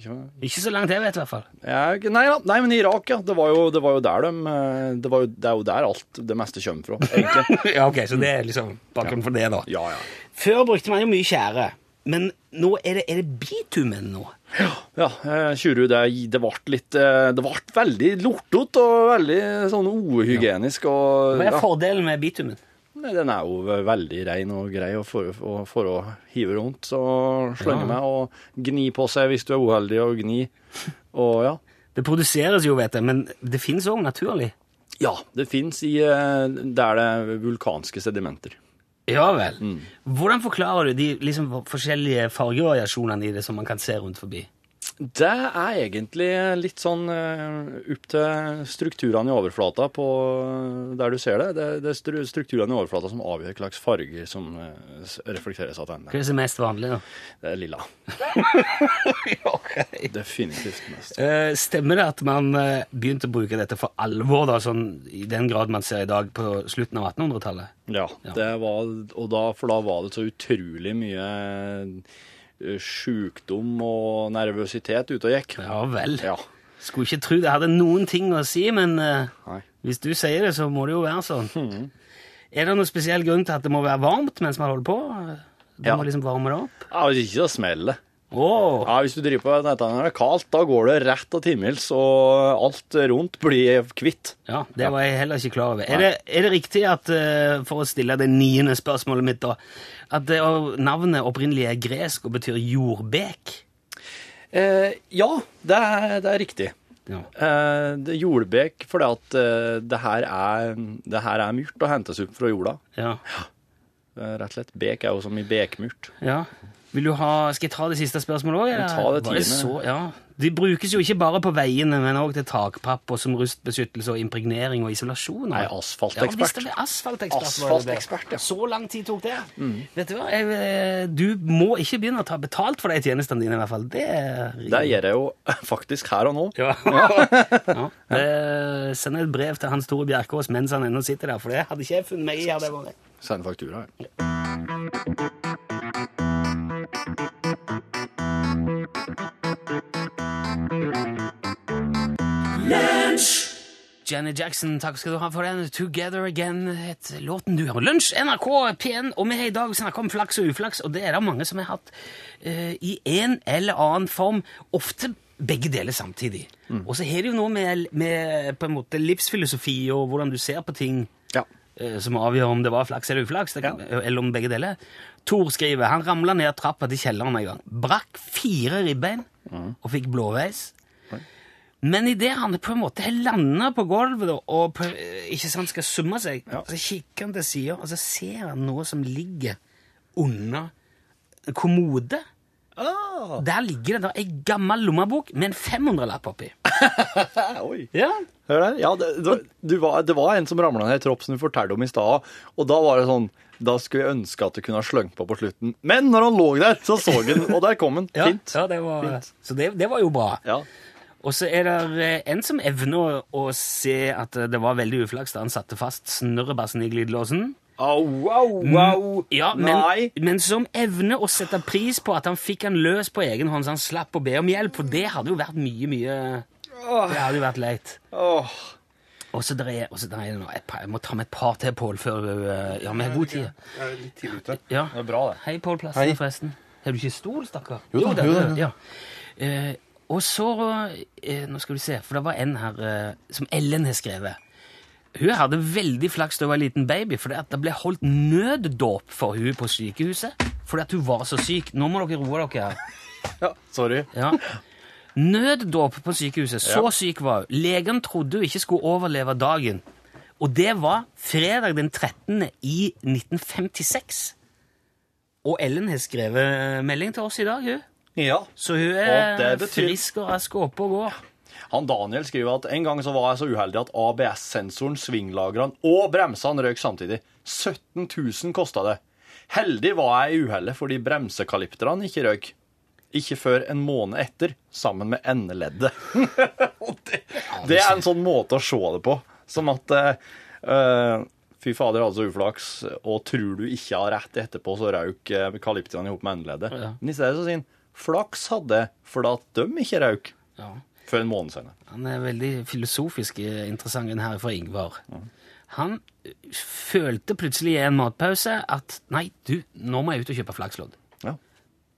Speaker 4: Ikke-
Speaker 1: Ikke så langt jeg vet, i hvert fall.
Speaker 4: Jeg, nei, nei, men Irak, ja. Det var jo, det var jo der de eh, det, var jo, det er jo der alt det meste kommer fra, egentlig. <laughs>
Speaker 1: ja, ok, Så det er liksom bakgrunnen for det, da.
Speaker 4: Ja, ja.
Speaker 1: Før brukte man jo mye tjære, men nå er det, er det bitumen nå.
Speaker 4: Ja, eh, Tjuru, det, det ble litt eh, Det ble veldig lortete og veldig sånn uhygienisk. Og,
Speaker 1: Hva er
Speaker 4: ja.
Speaker 1: fordelen med bitumen?
Speaker 4: Nei, Den er jo veldig ren og grei og for, og for å hive rundt. og slenge
Speaker 1: Ja.
Speaker 4: med og gni på seg hvis du er uheldig og gni. Og ja.
Speaker 1: Det produseres jo, vet jeg, men det finnes òg naturlig.
Speaker 4: Ja, det fins i eh, Der det er vulkanske sedimenter.
Speaker 1: Ja vel. Hvordan forklarer du de liksom forskjellige fargevariasjonene i det som man kan se rundt forbi?
Speaker 4: Det er egentlig litt sånn eh, opp til strukturene i overflata på der du ser det. Det, det er stru- strukturene i overflata som avgjør hva slags farger som eh, reflekteres av
Speaker 1: Hva er det mest vanlig, da?
Speaker 4: Det er lilla. <laughs> Definitivt mest.
Speaker 1: Eh, stemmer det at man eh, begynte å bruke dette for alvor, da, sånn, i den grad man ser i dag, på slutten av 1800-tallet?
Speaker 4: Ja,
Speaker 1: Ja.
Speaker 4: det var, og da, for da var det så utrolig mye eh, sjukdom og nervøsitet ute og gikk.
Speaker 1: Ja vel.
Speaker 4: Ja.
Speaker 1: Skulle ikke tro det hadde noen ting å si, men
Speaker 4: uh,
Speaker 1: hvis du sier det, så må det jo være sånn. Er det noen spesiell grunn til at det må være varmt mens man holder på? Du
Speaker 4: Ja.
Speaker 1: må liksom varme det opp?
Speaker 4: Ja, Hvis ikke så smeller det.
Speaker 1: Åh,
Speaker 4: Ja, Hvis du driver på dette når det er kaldt, da går det rett til himmels, og alt rundt blir kvitt.
Speaker 1: Ja, det var jeg heller ikke klar over. Er det, er det riktig at, eh, for å stille det niende spørsmålet mitt da, at det, navnet opprinnelig er gresk og betyr jordbek?
Speaker 4: Eh, ja, det er, det er riktig.
Speaker 1: Ja.
Speaker 4: Eh, det jordbek fordi at eh, det, her er, det her er myrt og hentes opp fra jorda.
Speaker 1: Ja.
Speaker 4: ja. rett og slett. Bek er jo som i bekmurt.
Speaker 1: ja. Vil du ha, skal jeg ta det siste spørsmålet også? Ja?
Speaker 4: Ta det tiende.
Speaker 1: Så, ja. De brukes jo ikke bare på veiene, men også til takpapp og som rustbeskyttelse og impregnering og isolasjon.
Speaker 4: Nei, asfaltekspert.
Speaker 1: er asfaltekspert.
Speaker 4: Asfaltekspert, ja.
Speaker 1: Så lang tid tok det. Vet du hva, jeg, eh, du må ikke begynne å ta betalt for de tjenestene dine, i hvert fall. Det
Speaker 4: Det gjør jeg jo <laughs> faktisk her og nå. <laughs>
Speaker 1: Ja. ja. Det sender et brev til Hans Tore Bjerkås mens han ennå sitter der, for det hadde ikke jeg funnet meg i.
Speaker 4: Send faktura. ja.
Speaker 1: Janet Jackson, takk skal du ha for den. Together Again, het låten du hører. Lunsj, NRK P1, og vi har i dag snakka om flaks og uflaks, og det er det mange som har hatt uh, i en eller annen form, ofte begge deler samtidig. Og så har det jo noe med, med på en måte livsfilosofi og hvordan du ser på ting
Speaker 4: Ja.
Speaker 1: uh, som avgjør om det var flaks eller uflaks, kan, eller om begge deler. Tor skriver han ramla ned trappa til kjelleren en gang, brakk fire ribbein og fikk blåveis. Men idet han på en måte har landa på gulvet og på, ikke sant, skal summe seg, så kikker han til sida, og så ser han noe som ligger under en kommode. Der ligger det da ei gammel lommebok med en 500-lapp oppi. <laughs>
Speaker 4: Oi.
Speaker 1: Ja.
Speaker 4: Hør der. Ja, det, det, du var, det var en som ramla ned i tropp som du fortalte om i stad, og da var det sånn Da skulle jeg ønske at du kunne ha sløngt på på slutten. Men når han lå der, så så han, og der kom han. <laughs> Fint.
Speaker 1: ja det var,
Speaker 4: Fint.
Speaker 1: så det, det var jo bra.
Speaker 4: Ja.
Speaker 1: Og så er det eh, en som evner å, se at eh, det var veldig uflaks da han satte fast snørrebassen i glidelåsen.
Speaker 4: Au, au, au.
Speaker 1: Ja, men, men som evner å sette pris på at han fikk han løs på egen hånd, så han slapp å be om hjelp, for det hadde jo vært mye, mye Det hadde jo vært leit.
Speaker 4: Åh.
Speaker 1: Og så der er, og så der er det nå Jeg må ta med et par til, Pål, før vi eh, Ja, vi har god tid.
Speaker 4: Jeg er litt tidlig ute.
Speaker 1: Ja.
Speaker 4: Det er bra, det.
Speaker 1: Hei, Pål Plassen,
Speaker 4: Hei.
Speaker 1: forresten. Har du ikke stol, stakkar?
Speaker 4: Jo da,
Speaker 1: det-
Speaker 4: jo da, jo da.
Speaker 1: Ja. Eh, og så eh, Nå skal vi se, for det var en her eh, som Ellen har skrevet. Hun hadde veldig flaks da hun var en liten baby, for det ble holdt nøddåp for hun på sykehuset. Fordi at hun var så syk. Nå må dere roe dere. her.
Speaker 4: Ja, sorry.
Speaker 1: Ja. Nøddåp på sykehuset. Så syk var hun. Legen trodde hun ikke skulle overleve dagen. Og det var fredag den 13. i 1956. Og Ellen har skrevet melding til oss i dag, hun.
Speaker 4: Ja.
Speaker 1: Så hun er
Speaker 4: det betyr-
Speaker 1: frisk og rask og oppe og går.
Speaker 4: Han Daniel skriver at en gang så var jeg så uheldig at ABS-sensoren, svinglagrene og bremsene røk samtidig. 17 000 kosta det. Heldig var jeg i uhellet fordi bremsekalipterne ikke røk. Ikke før en måned etter, sammen med endeleddet. <laughs> Det, det er en sånn måte å se det på. Som at eh, eh, Fy fader, altså uflaks. Og tror du ikke har rett etterpå, så røyk kalyptiene kalipterne i hop med endeleddet.
Speaker 1: Ja.
Speaker 4: Men i stedet så sier han flaks hadde fordi at de ikke røyk.
Speaker 1: Ja.
Speaker 4: før en måned senere.
Speaker 1: Han er veldig filosofisk eh, interessant, den her fra Ingvar. Han eh, følte plutselig i en matpause at nei, du, nå må jeg ut og kjøpe flakslodd.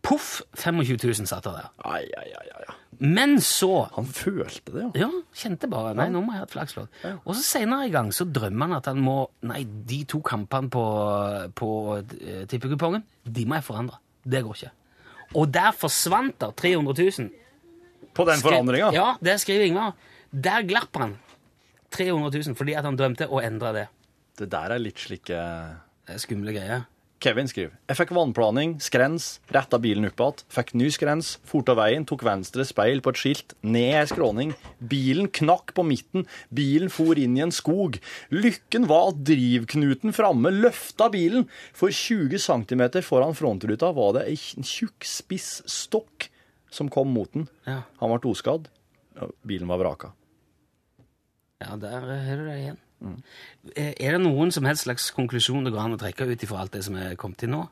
Speaker 4: Ja.
Speaker 1: Poff, 25 000 satt der.
Speaker 4: Ai, ai, ai, ai.
Speaker 1: Men så
Speaker 4: Han følte det, ja.
Speaker 1: Ja, kjente bare Nei, nå må jeg ha et flakslodd. Og så senere i gang så drømmer han at han må Nei, de to kampene på, på eh, tippekupongen, de må jeg forandre. Det går ikke. Og der forsvant da 300 000.
Speaker 4: På den forandringa?
Speaker 1: Ja, det skriver Ingvar. Der glapp han 300 000 fordi at han drømte å endre det.
Speaker 4: Det der er litt slike
Speaker 1: Det er skumle greier.
Speaker 4: Kevin skriver Jeg fikk vannplaning, skrens, retta bilen opp igjen, fikk ny skrens, fort av veien, tok venstre speil på et skilt, ned ei skråning. Bilen knakk på midten, bilen for inn i en skog. Lykken var at drivknuten framme løfta bilen. For 20 cm foran frontruta var det ei tjukk, spiss stokk som kom mot den.
Speaker 1: Ja.
Speaker 4: Han ble oskadd. Bilen var vraka.
Speaker 1: Ja, der har du det igjen. Eh, Er det noen som helst slags konklusjon det går an å trekke ut ifra alt det som er kommet til nå?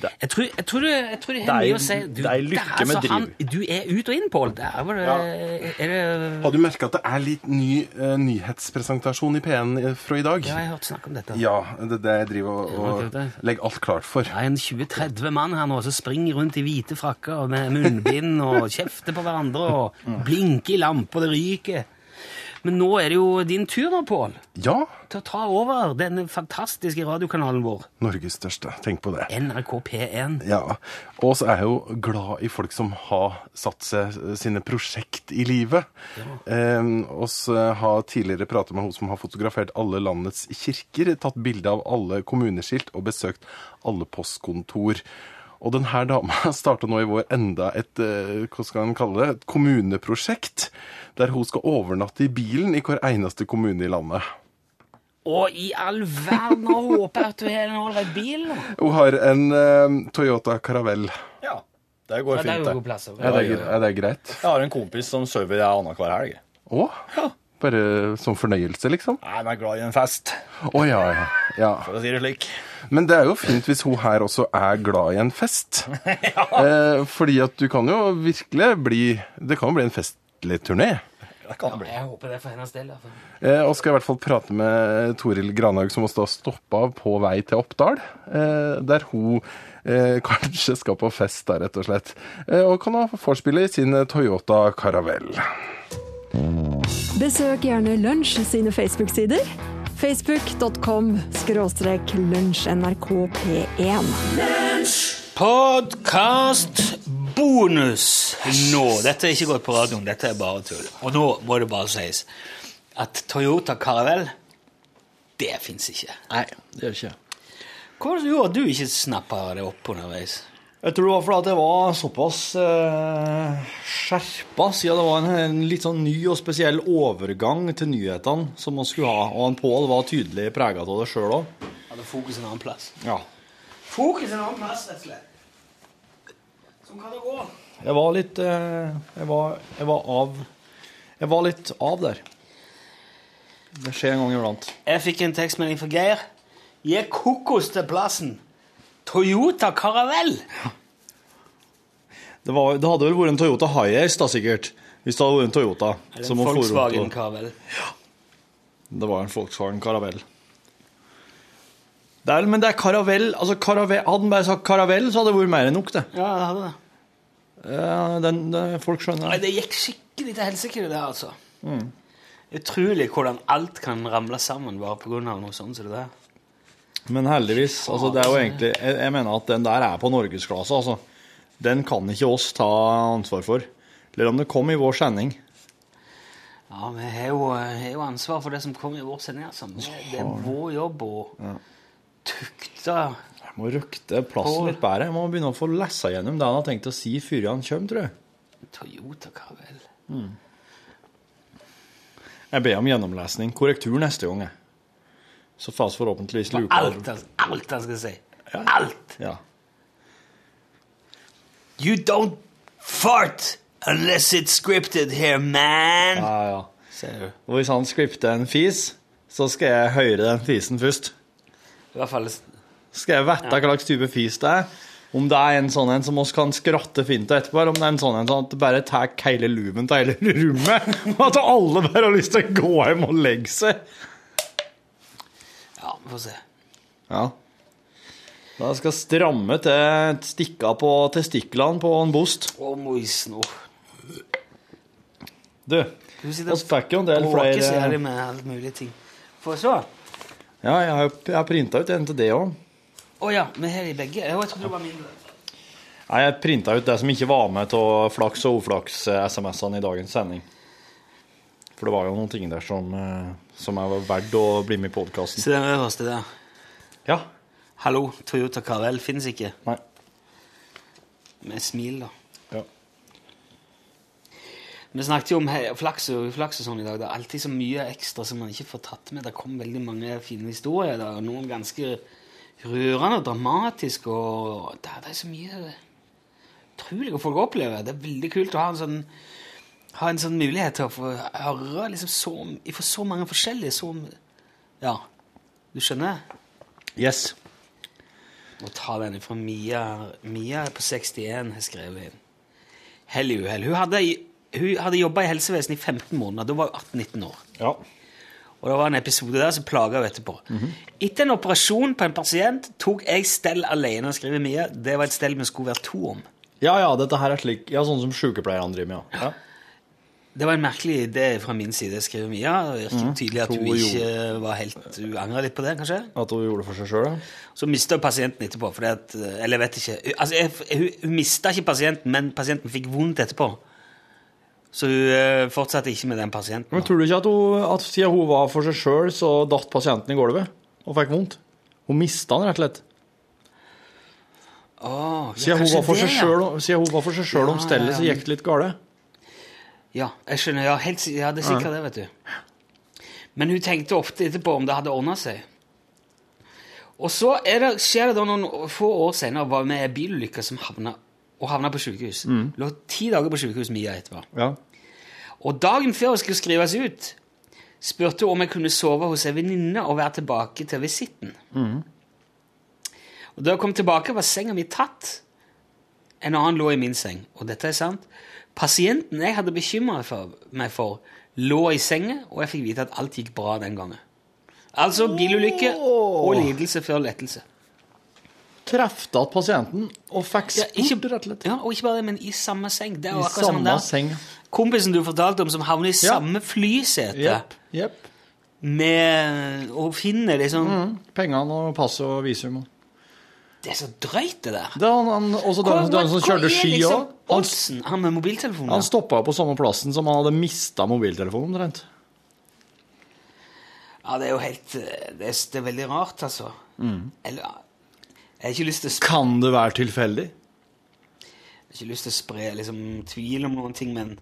Speaker 4: Det-
Speaker 1: Jeg tror, jeg tror det, jeg tror det
Speaker 4: Det
Speaker 1: har
Speaker 4: er-
Speaker 1: mye å si. Du,
Speaker 4: det er lykke med
Speaker 1: altså, han-
Speaker 4: driv.
Speaker 1: Du er ut og inn, Pål. Ja. det Er
Speaker 7: Har du merka at det er litt ny uh, nyhetspresentasjon i P1 fra i dag?
Speaker 1: Ja, jeg har hørt snakk om dette.
Speaker 7: Ja, det er det jeg driver og, og legger alt klart for.
Speaker 1: Det er en 20-30 mann her nå som springer rundt i hvite frakker og med munnbind og kjefter på hverandre og blinker i lamper, det ryker. Men nå er det jo din tur nå, Pål,
Speaker 7: Ja,
Speaker 1: til å ta over den fantastiske radiokanalen vår,
Speaker 7: Norges største. Tenk på det.
Speaker 1: NRK P1.
Speaker 7: Ja, Og så er jeg jo glad i folk som har satt seg sine prosjekt i livet. Eh, oss har tidligere pratet med hun som har fotografert alle landets kirker, tatt bilde av alle kommuneskilt og besøkt alle postkontor. Og denne dama <laughs> starta nå i vår enda et eh, hva skal man kalle det, et kommuneprosjekt, der hun skal overnatte i bilen i hver eneste kommune i landet.
Speaker 1: Og i all verden, og håper at du har en ålreit bil.
Speaker 7: Hun har en uh, Toyota Caravelle.
Speaker 4: Ja, det går
Speaker 1: Ja, det er
Speaker 4: fint,
Speaker 1: jo
Speaker 4: det.
Speaker 1: god plass.
Speaker 7: ja, det, er det greit?
Speaker 4: Jeg har en kompis som server annenhver helg.
Speaker 7: Å? Bare som fornøyelse, liksom?
Speaker 4: Nei, han er glad i en fest,
Speaker 7: Å ja, ja. ja.
Speaker 4: for å si det slik.
Speaker 7: Men det er jo fint hvis hun her også er glad i en fest. <laughs> eh, fordi at du kan jo virkelig bli Det kan jo bli en festlig turné.
Speaker 4: Det kan bli.
Speaker 1: Jeg håper det for hennes del. i.
Speaker 7: Eh, og skal i hvert fall prate med Toril Granhaug, som også har stoppa på vei til Oppdal. Eh, der hun eh, <laughs> kanskje skal på fest, da, rett og slett. Eh, og kan ha vorspiel i sin Toyota Caravelle.
Speaker 5: Besøk gjerne Lunsj sine Facebook-sider. Facebook.com skråstrek lunsjnrkp1.
Speaker 1: Podcast bonus nå. Dette er ikke gått på radioen, dette er bare tull. Og nå må det bare sies at Toyota Caravelle, det fins ikke.
Speaker 4: Nei, det gjør ikke
Speaker 1: Hva var det som gjorde at du ikke snappa det opp underveis?
Speaker 4: Jeg tror det var fordi jeg var såpass eh, skjerpa, siden det var en, en litt sånn ny og spesiell overgang til nyhetene som man skulle ha. Og han Pål var tydelig prega av det sjøl òg.
Speaker 1: Hadde fokus en annen plass.
Speaker 4: Ja.
Speaker 1: Fokus en annen plass, rett og slett. Sånn kan det gå.
Speaker 4: Jeg var litt eh, jeg, var, jeg var av Jeg var litt av der. Det skjer en gang iblant.
Speaker 1: Jeg fikk en tekstmelding fra Geir. Gi kokos til plassen. Toyota Caravelle.
Speaker 4: Det, var, det hadde vel vært en Toyota Hiace, da sikkert. Hvis det hadde vært en Toyota.
Speaker 1: Eller en Volkswagen
Speaker 4: opp-
Speaker 1: Ja.
Speaker 4: Det var en Volkswagen Caravelle. Det er, men det er Caravelle altså Caravelle, Hadde han bare sagt Caravelle, så hadde det vært mer enn nok, det.
Speaker 1: Ja, det hadde det.
Speaker 4: Ja, den, det folk skjønner
Speaker 1: Nei, det gikk skikkelig til helsike, det der, altså. Utrolig hvordan alt kan ramle sammen bare av noe sånt som det der.
Speaker 4: Men heldigvis, altså det er jo egentlig jeg, jeg mener at den der er på norgesklasse, altså. Den kan ikke oss ta ansvar for. Eller om det kom i vår sending.
Speaker 1: Ja, vi har jo, har jo ansvar for det som kommer i vår sending. Altså. Det, det er vår jobb å tukte
Speaker 4: Jeg må røkte plassen litt bedre. Jeg må begynne å få lese gjennom det han har tenkt å si før han kommer, tror jeg.
Speaker 1: Toyota Caravelle.
Speaker 4: Jeg ber om gjennomlesning. Korrektur neste gang, jeg. Så fars forhåpentligvis luker
Speaker 1: Alt, alt han skal si. Alt!
Speaker 4: Ja.
Speaker 1: You don't fart unless it's scripted here, man!
Speaker 4: ja, ja. Og hvis han skripter en fis, så skal jeg høre den fisen først.
Speaker 1: I hvert fall
Speaker 4: Skal jeg vite hva slags type fis det er. Om det er en sånn en som oss kan skratte fint av etterpå, eller om det er en sånn en sånn at det bare tar hele luven til hele <laughs> rommet, og at alle bare har lyst til å gå hjem og legge seg.
Speaker 1: Vi får se.
Speaker 4: Ja. Da skal stramme til stikka på testiklene på en bost.
Speaker 1: Å, moisen. nå
Speaker 4: Du, vi fikk jo en del
Speaker 1: bråker så
Speaker 4: flere
Speaker 1: jævlig med alt mulig ting. Får jeg se?
Speaker 4: Ja, jeg har, jeg har printa ut en til det òg.
Speaker 1: Å ja, vi har de begge. Jo, jeg trodde det var mindre.
Speaker 4: Nei, Jeg printa ut det som ikke var med av flaks og uflaks-SMS-ene i dagens sending. For det var jo noen ting der som, eh, som er verdt å bli med i podkasten.
Speaker 1: Se den øverste der.
Speaker 4: Ja.
Speaker 1: Hallo, Toyota Carvel finnes ikke.
Speaker 4: Nei.
Speaker 1: Med smil, da.
Speaker 4: Ja.
Speaker 1: Vi snakket jo om flaks og uflaks og sånn i dag. Det er alltid så mye ekstra som man ikke får tatt med. Det kom veldig mange fine historier Det er noen ganske rørende og dramatiske. Og det er, det er så mye utrolig folk opplever. Det er veldig kult å ha en sånn, ha en sånn mulighet til å få høre liksom så, fra så mange forskjellige så, Ja, du skjønner?
Speaker 4: Yes.
Speaker 1: Må ta den fra Mia. Mia på 61 har skrevet inn. Hell i uhell. Hun hadde, hun hadde jobba i helsevesenet i 15 måneder. Da var hun 18-19 år.
Speaker 4: Ja.
Speaker 1: Og det var en episode der som plaga henne etterpå. Etter en operasjon på en pasient tok jeg stell alene, skriver Mia. Det var et stell vi skulle være to om.
Speaker 4: Ja, ja, dette her er slik Ja, sånn som sykepleierne driver med, ja.
Speaker 1: Det var en merkelig idé fra min side, skriver Mia. Det virker tydelig at hun ikke var helt Hun angra litt på det, kanskje?
Speaker 4: At hun gjorde det for seg sjøl, ja.
Speaker 1: Så mista pasienten etterpå. Fordi at, eller jeg vet ikke altså, Hun, hun mista ikke pasienten, men pasienten fikk vondt etterpå. Så hun eh, fortsatte ikke med den pasienten.
Speaker 4: Men tror du ikke at, hun, at siden hun var for seg sjøl, så datt pasienten i gulvet og fikk vondt? Hun mista den rett og slett.
Speaker 1: Oh,
Speaker 4: Siden hun var for
Speaker 1: det,
Speaker 4: seg
Speaker 1: ja.
Speaker 4: siden hun var for seg sjøl om stellet, så gikk det litt galt.
Speaker 1: Ja, jeg skjønner. Ja, helt, ja det er sikkert det, vet du. Men hun tenkte ofte etterpå om det hadde ordna seg. Og så det, skjer det da noen få år senere var med ei bilulykke som havna, og havna på sykehus. Lå ti dager på sykehus Mia etterpå.
Speaker 4: Ja.
Speaker 1: Og dagen før hun skulle skrives ut, spurte hun om jeg kunne sove hos en venninne og være tilbake til visitten. Og da jeg kom tilbake, var senga mi tatt. En annen lå i min seng. Og dette er sant. Pasienten jeg hadde bekymra meg for, lå i senga, og jeg fikk vite at alt gikk bra den gangen. Altså bilulykke og lidelse før lettelse.
Speaker 4: Trefte at pasienten og fikk
Speaker 1: Ja,
Speaker 4: spurt,
Speaker 1: ikke,
Speaker 4: rett og slett.
Speaker 1: ja, og ikke bare det, men i samme seng.
Speaker 4: I samme seng.
Speaker 1: Kompisen du fortalte om som havner i
Speaker 4: Ja.
Speaker 1: samme flysete.
Speaker 4: Yep, yep.
Speaker 1: med og finner liksom
Speaker 4: Mm. Pengene og passet og visum.
Speaker 1: Det er så drøyt, det der.
Speaker 4: Det er han, han, også den, den som kjørte ski òg.
Speaker 1: liksom
Speaker 4: Han.
Speaker 1: Han med mobiltelefonen?
Speaker 4: han stoppa på samme plassen som han hadde mista mobiltelefonen omtrent.
Speaker 1: Ja, det er jo helt eh, Det er, det er veldig rart, altså.
Speaker 4: Mm.
Speaker 1: Eller Jeg har ikke lyst til å spre,
Speaker 4: Kan det være tilfeldig?
Speaker 1: jeg har ikke lyst til å spre liksom, tvil om noen ting, men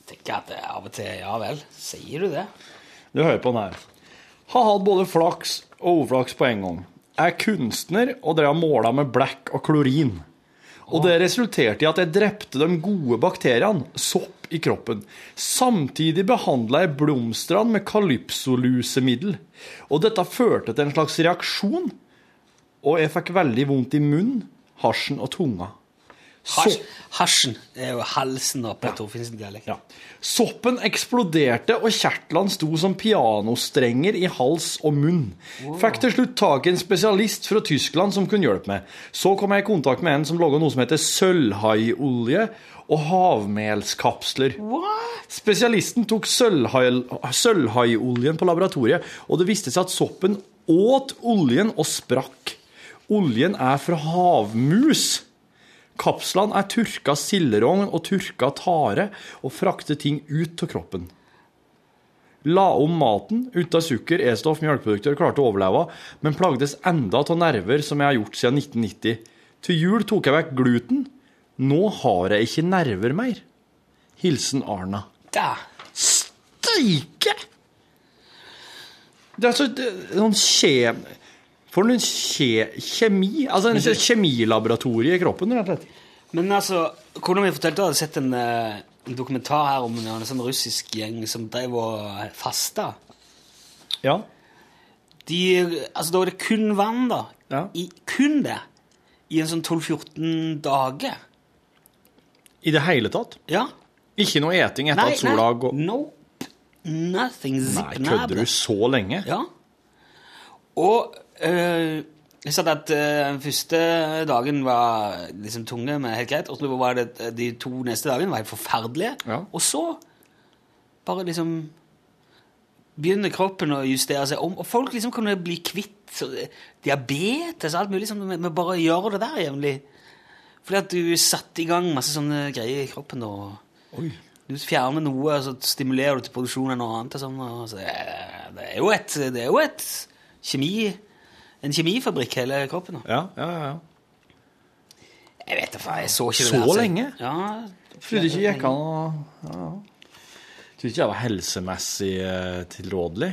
Speaker 1: jeg tenker at det av og til Ja vel, sier du det?
Speaker 4: Du hører på den her. Har hatt både flaks og uflaks på en gang. Er kunstner og drev og måla med blekk og klorin. Og det resulterte i at jeg drepte de gode bakteriene, sopp i kroppen. Samtidig behandla jeg blomstene med kalypsolusemiddel. Og dette førte til en slags reaksjon, og jeg fikk veldig vondt i munnen, hasjen og tunga.
Speaker 1: Hasj, hasjen er jo halsen da, på Torfinnsen dialekt.
Speaker 4: ja. Soppen eksploderte, og kjertlene sto som pianostrenger i hals og munn. Fikk til slutt tak i en spesialist fra Tyskland som kunne hjelpe meg. Så kom jeg i kontakt med en som laga noe som heter sølvhaiolje og havmelskapsler. Spesialisten tok sølvhai- sølvhaioljen på laboratoriet, og det viste seg at soppen åt oljen og sprakk. Oljen er fra havmus. Kapslene er tørka silderogn og tørka tare og frakter ting ut av kroppen. La om maten uten sukker, E-stoff, melkeprodukter, klarte å overleve, men plagdes enda av nerver som jeg har gjort siden 1990. Til jul tok jeg vekk gluten. Nå har jeg ikke nerver mer. Hilsen Arna.
Speaker 1: Da.
Speaker 4: Steike! Det er så er sånn kjem... For en kje, kjemi Altså en kjemilaboratorie i kroppen, rett og slett.
Speaker 1: Men altså, kona mi fortalte at hun hadde sett en, eh, en dokumentar her om en, sånn russisk gjeng som drev og fasta.
Speaker 4: Ja.
Speaker 1: De, altså, da var det kun vann, da.
Speaker 4: Ja.
Speaker 1: I, kun det. I en sånn 12-14 dager.
Speaker 4: I det hele tatt?
Speaker 1: Ja.
Speaker 4: Ikke noe eting etter at sola går
Speaker 1: Nope. Nothing.
Speaker 4: Nei,
Speaker 1: Zip
Speaker 4: kødder du så lenge?
Speaker 1: Ja. Og øh, jeg sa at den første dagen var liksom tunge, men helt greit. Og så var det øh, de to neste dagene var helt forferdelige.
Speaker 4: Ja.
Speaker 1: Og så bare liksom begynner kroppen å justere seg om. Og folk liksom kunne bli kvitt så, eh, diabetes og alt mulig sånn med bare å gjøre det der jevnlig. Fordi at du satte i gang masse sånne greier i kroppen. og
Speaker 4: Oi.
Speaker 1: du fjerner noe, og så stimulerer du til produksjon av noe annet. Og sånn, og så det, er- jo et, det er jo et en kjemifabrikk hele kroppen. da.
Speaker 4: Ja, ja, ja.
Speaker 1: Jeg vet da faen, jeg så ikke det
Speaker 4: Så
Speaker 1: der,
Speaker 4: lenge?
Speaker 1: Ja.
Speaker 4: Trodde ikke gikk an å ja. Trodde ikke det var helsemessig eh, tilrådelig.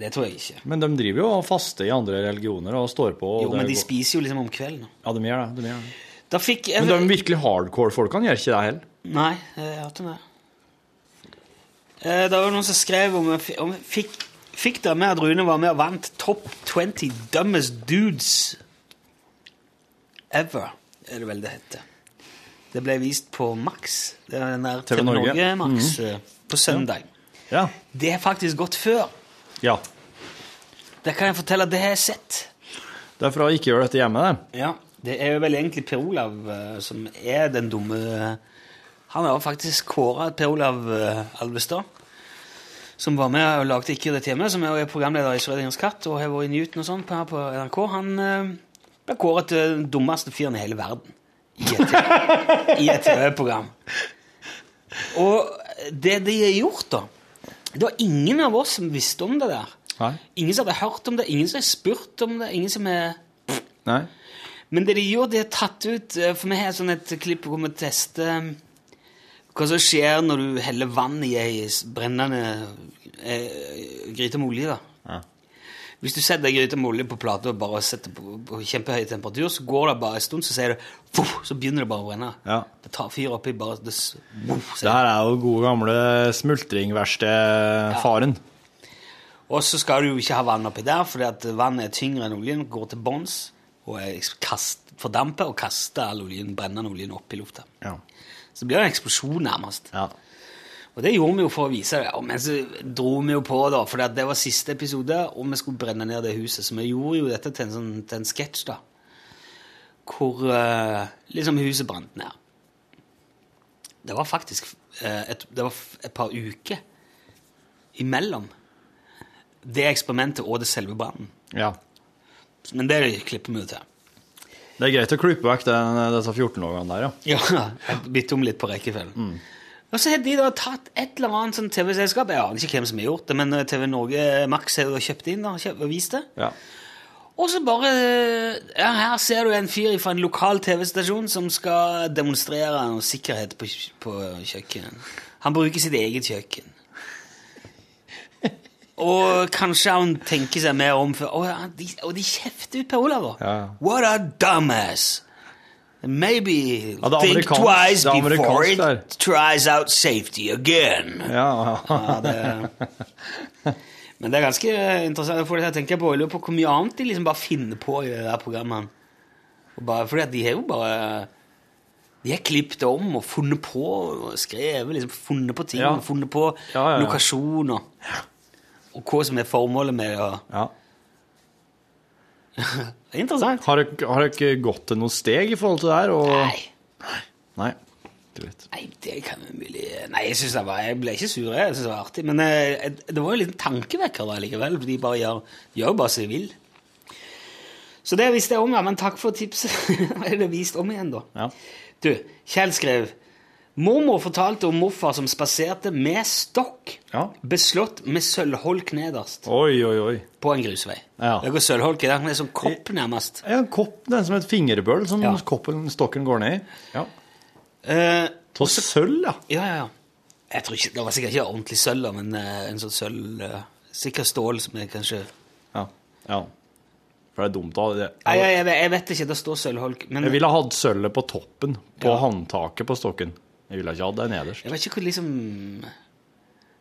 Speaker 1: Det tror jeg ikke.
Speaker 4: Men de driver jo og faster i andre religioner og står på. og
Speaker 1: Jo, men de
Speaker 4: går-
Speaker 1: spiser jo liksom om kvelden.
Speaker 4: Ja, de gjør det. De gjør det.
Speaker 1: Da jeg
Speaker 4: Men de virkelig hardcore-folkene gjør ikke det heller.
Speaker 1: Nei, jeg hørte det. Eh, Det var noen som skrev om, om fikk, fikk det med at Rune var med og vant Top 20 Dumbest Dudes Ever, er det vel det heter. Det ble vist på Max. Det er den der
Speaker 4: TV Norge.
Speaker 1: Norge Max eh, på søndag.
Speaker 4: Ja.
Speaker 1: Det er faktisk gått før.
Speaker 4: ja.
Speaker 1: Det kan jeg fortelle at det har jeg sett.
Speaker 4: Det er for å ikke gjøre dette hjemme, det.
Speaker 1: Ja, Det er jo vel egentlig Per Olav eh, som er den dumme Han har faktisk kåra Per Olav eh, Alvestad, som var med og lagde Ikke det hjemme, som er programleder i Schrødingers katt og har vært i Newton og sånn her på NRK. Han eh, ble kåret til den dummeste fyren i hele verden i et, TV-program. Og det de har gjort, da Det var ingen av oss som visste om det der.
Speaker 4: Nei.
Speaker 1: Ingen som hadde hørt om det, ingen som har spurt om det, ingen som
Speaker 4: Nei.
Speaker 1: men det de gjorde, de har tatt ut eh, For vi har sånn et klipp hvor vi tester eh, hva som skjer når du heller vann i ei brennende eh, gryte med olje. da.
Speaker 4: Ja.
Speaker 1: Hvis du setter ei gryte med olje på plata og bare setter på, på kjempehøy temperatur, så går det bare en stund, så sier det «Fuh», så begynner det bare å brenne.
Speaker 4: Ja.
Speaker 1: Det tar fyr oppi bare det,
Speaker 4: her er jo gode gamle smultringverkstedfaren.
Speaker 1: Og så skal du jo ikke ha vann oppi der, fordi at vannet er tyngre enn oljen, går til bånns og er fordamper og kaster all oljen, brennende oljen opp i lufta.
Speaker 4: Ja.
Speaker 1: Så det blir en eksplosjon nærmest.
Speaker 4: ja.
Speaker 1: Og det gjorde vi jo for å vise det. Men så dro vi jo på, da, for det var siste episode, og vi skulle brenne ned det huset. Så vi gjorde jo dette til en, sånn, til en sketsj, da. Hvor uh, liksom huset brant ned. Det var faktisk uh, et, det var et par uker imellom det eksperimentet og det selve brannen.
Speaker 4: ja.
Speaker 1: Men det klipper vi jo til.
Speaker 4: Det er greit å klippe vekk den, disse 14-årene der, ja.
Speaker 1: Ja, jeg bytter om litt på rekkefølgen. Og så har de da tatt et eller annet sånn TV-selskap, jeg aner ikke hvem som har gjort det, men eh, TV Norge Max har jo kjøpt inn og, kjøpt, og vist det.
Speaker 4: ja.
Speaker 1: Og så bare Ja, her ser du en fyr fra en lokal TV-stasjon som skal demonstrere noe sikkerhet på, på kjøkkenet. Han bruker sitt eget kjøkken. Og kanskje han tenker seg mer om før. Og, ja, de, og de kjefter ut Per Olav, da. What a dumbass! Maybe
Speaker 4: Ja,
Speaker 1: think twice before it
Speaker 4: der.
Speaker 1: tries out safety again.
Speaker 4: Ja, ja.
Speaker 1: Det, <laughs> men det er ganske interessant. For jeg tenker på, jeg på hvor mye annet de liksom bare finner på i det der programmet. Og bare, fordi at de har jo bare De har klippet om og funnet på og skrevet. liksom Funnet på ting.
Speaker 4: Ja.
Speaker 1: og Funnet på lokasjoner. Og hva som er formålet med å
Speaker 4: ja.
Speaker 1: Er <laughs> interessant.
Speaker 4: Har dere gått til noen steg i forhold til det her? Og...
Speaker 1: Nei.
Speaker 4: Nei.
Speaker 1: Nei, det kan mulig Nei, jeg synes det var, jeg ble ikke sur. Jeg synes det var artig. Men jeg, det var jo en liten tankevekker da likevel. De bare gjør, gjør bare som de vil. Så det visste jeg om, ja. Men takk for tipset. <laughs> det er vist om igjen, da?
Speaker 4: Ja.
Speaker 1: Du, Kjell skrev Mormor fortalte om morfar som spaserte med stokk,
Speaker 4: Ja.
Speaker 1: beslått med sølvholk nederst,
Speaker 4: Oi, oi, oi.
Speaker 1: på en grusvei.
Speaker 4: Ja.
Speaker 1: Det går sølvholk i den. Det er som kopp, nærmest.
Speaker 4: Ja, en kopp, den som et fingerbøl, som
Speaker 1: Ja.
Speaker 4: koppen, stokken går ned i. Ja.
Speaker 1: Eh,
Speaker 4: Av sølv, ja.
Speaker 1: Ja, ja, ja. Jeg tror ikke, Det var sikkert ikke ordentlig sølv, da, men eh, en sånn sølv eh, Sikkert stål som er kanskje
Speaker 4: Ja. ja. For det er dumt, da. Det-
Speaker 1: Nei, jeg, jeg, jeg vet ikke. Det står sølvholk. Men
Speaker 4: Jeg ville hatt sølvet på toppen, på
Speaker 1: Ja.
Speaker 4: håndtaket på stokken. Jeg ville ikke hatt det nederst.
Speaker 1: jeg vet ikke hvor liksom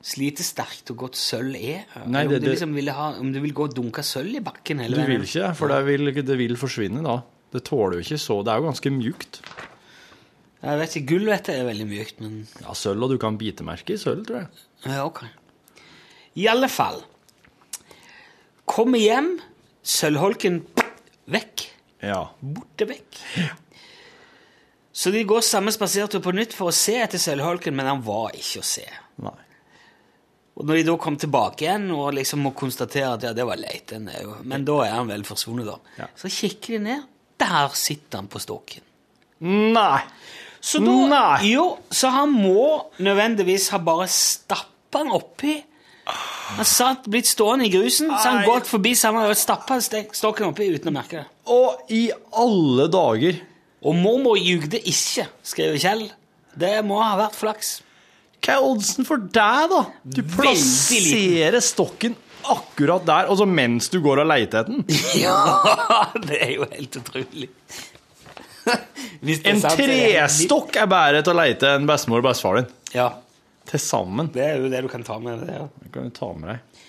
Speaker 1: slitesterkt og godt sølv er.
Speaker 4: Nei,
Speaker 1: det, om, du
Speaker 4: det-
Speaker 1: liksom ville ha, om du vil gå og dunke sølv i bakken hele
Speaker 4: Du vil ikke for det vil, det vil forsvinne da. Det tåler jo ikke så Det er jo ganske mjukt.
Speaker 1: Jeg vet ikke, Gull vet jeg er veldig mjukt, men
Speaker 4: Ja, sølv, og du kan bitemerke i sølv, tror jeg.
Speaker 1: ja, ok. I alle fall. Kommer hjem, sølvholken vekk.
Speaker 4: Ja.
Speaker 1: borte vekk. Så de går samme spasertur på nytt for å se etter sølvholken, men han var ikke å se.
Speaker 4: Nei.
Speaker 1: Og når de da kom tilbake igjen og liksom må konstatere at ja, det var leit, men da er han vel forsvunnet, da.
Speaker 4: Ja.
Speaker 1: Så kikker de ned. Der sitter han på stokken.
Speaker 4: Nei!
Speaker 1: Så da,
Speaker 4: Nei.
Speaker 1: Jo, så han må nødvendigvis ha bare stappa han oppi Han satt blitt stående i grusen, så han
Speaker 4: Nei.
Speaker 1: gått forbi sammen og stappa stokken oppi uten å merke det.
Speaker 4: Og i alle dager
Speaker 1: Og mormor jugde ikke, skriver Kjell. Det må ha vært flaks.
Speaker 4: Hva er oddsen for deg, da? Du plasserer stokken akkurat der, og så mens du går og leter etter den. <laughs>
Speaker 1: Ja, det er jo helt utrolig. <laughs>
Speaker 4: En trestokk er bedre til å leite enn bestemor og bestefar din.
Speaker 1: Ja,
Speaker 4: Til sammen.
Speaker 1: det er jo det du kan ta med. deg. ja.
Speaker 4: Det kan du ta med deg.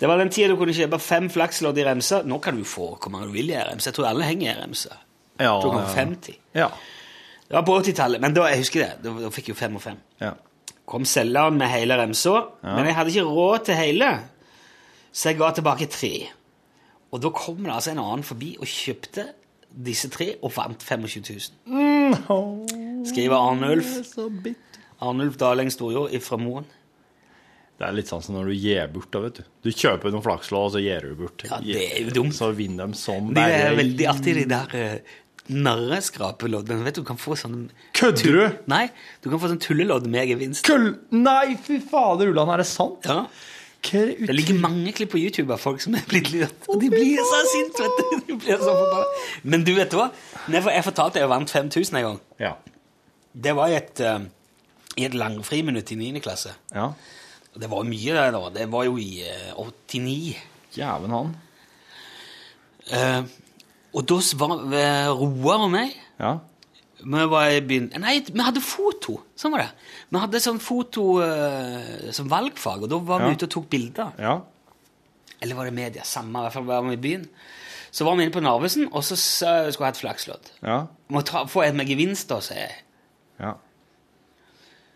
Speaker 1: det var den tida du kunne kjøpe fem flakslodd i remse. Nå kan du få hvor mange du vil i remse. Jeg tror alle henger i remse.
Speaker 4: Ja,
Speaker 1: kan 50.
Speaker 4: Ja.
Speaker 1: Det var på 80-tallet, men da, jeg husker det. Da, da fikk jeg jo fem og fem.
Speaker 4: ja.
Speaker 1: Kom selgeren med hele remsa, men jeg hadde ikke råd til hele, så jeg ga tilbake tre. Og da kom det altså en annen forbi og kjøpte disse tre og vant 25 000. Skriver Arnulf. Arnulf Daleng Storjord fra Moen.
Speaker 4: Det er litt sånn som når du gir bort da, vet du. Du kjøper noen flakslå og så gir du bort.
Speaker 1: Ja, det er jo dumt.
Speaker 4: Så vinner de sånn.
Speaker 1: Det er veldig artig, de der uh, narreskrapeloddene. Vet du, du kan få sånn
Speaker 4: Kødder du?
Speaker 1: Nei, du kan få sånn tullelodd med gevinst.
Speaker 4: Køll... Nei, fy fader, Ulland, er det sant?
Speaker 1: Ja. Det ligger mange klipp på YouTube av folk som er blitt litt Og de blir så sinte, vet du. De blir så forbanna. Men du vet hva? Jeg, fortalte jeg vant 5000 en gang.
Speaker 4: Ja.
Speaker 1: Det var i et, eh, i et langfriminutt i 9. klasse.
Speaker 4: ja.
Speaker 1: Det var mye, det da. Det var jo i eh, 89.
Speaker 4: Jæven han.
Speaker 1: Eh, og da var eh, Roar og meg
Speaker 4: Ja.
Speaker 1: vi var i byen Nei, vi hadde foto. Sånn var det. Vi hadde sånn foto uh, som valgfag, og da var vi
Speaker 4: Ja.
Speaker 1: ute og tok bilder.
Speaker 4: Ja.
Speaker 1: Eller var det media? Samme, i hvert fall var vi i byen. Så var vi inne på Narvesen, og så skulle jeg ha et flakslodd.
Speaker 4: Ja.
Speaker 1: Må ta, få en med gevinst, da, sier jeg.
Speaker 4: Ja.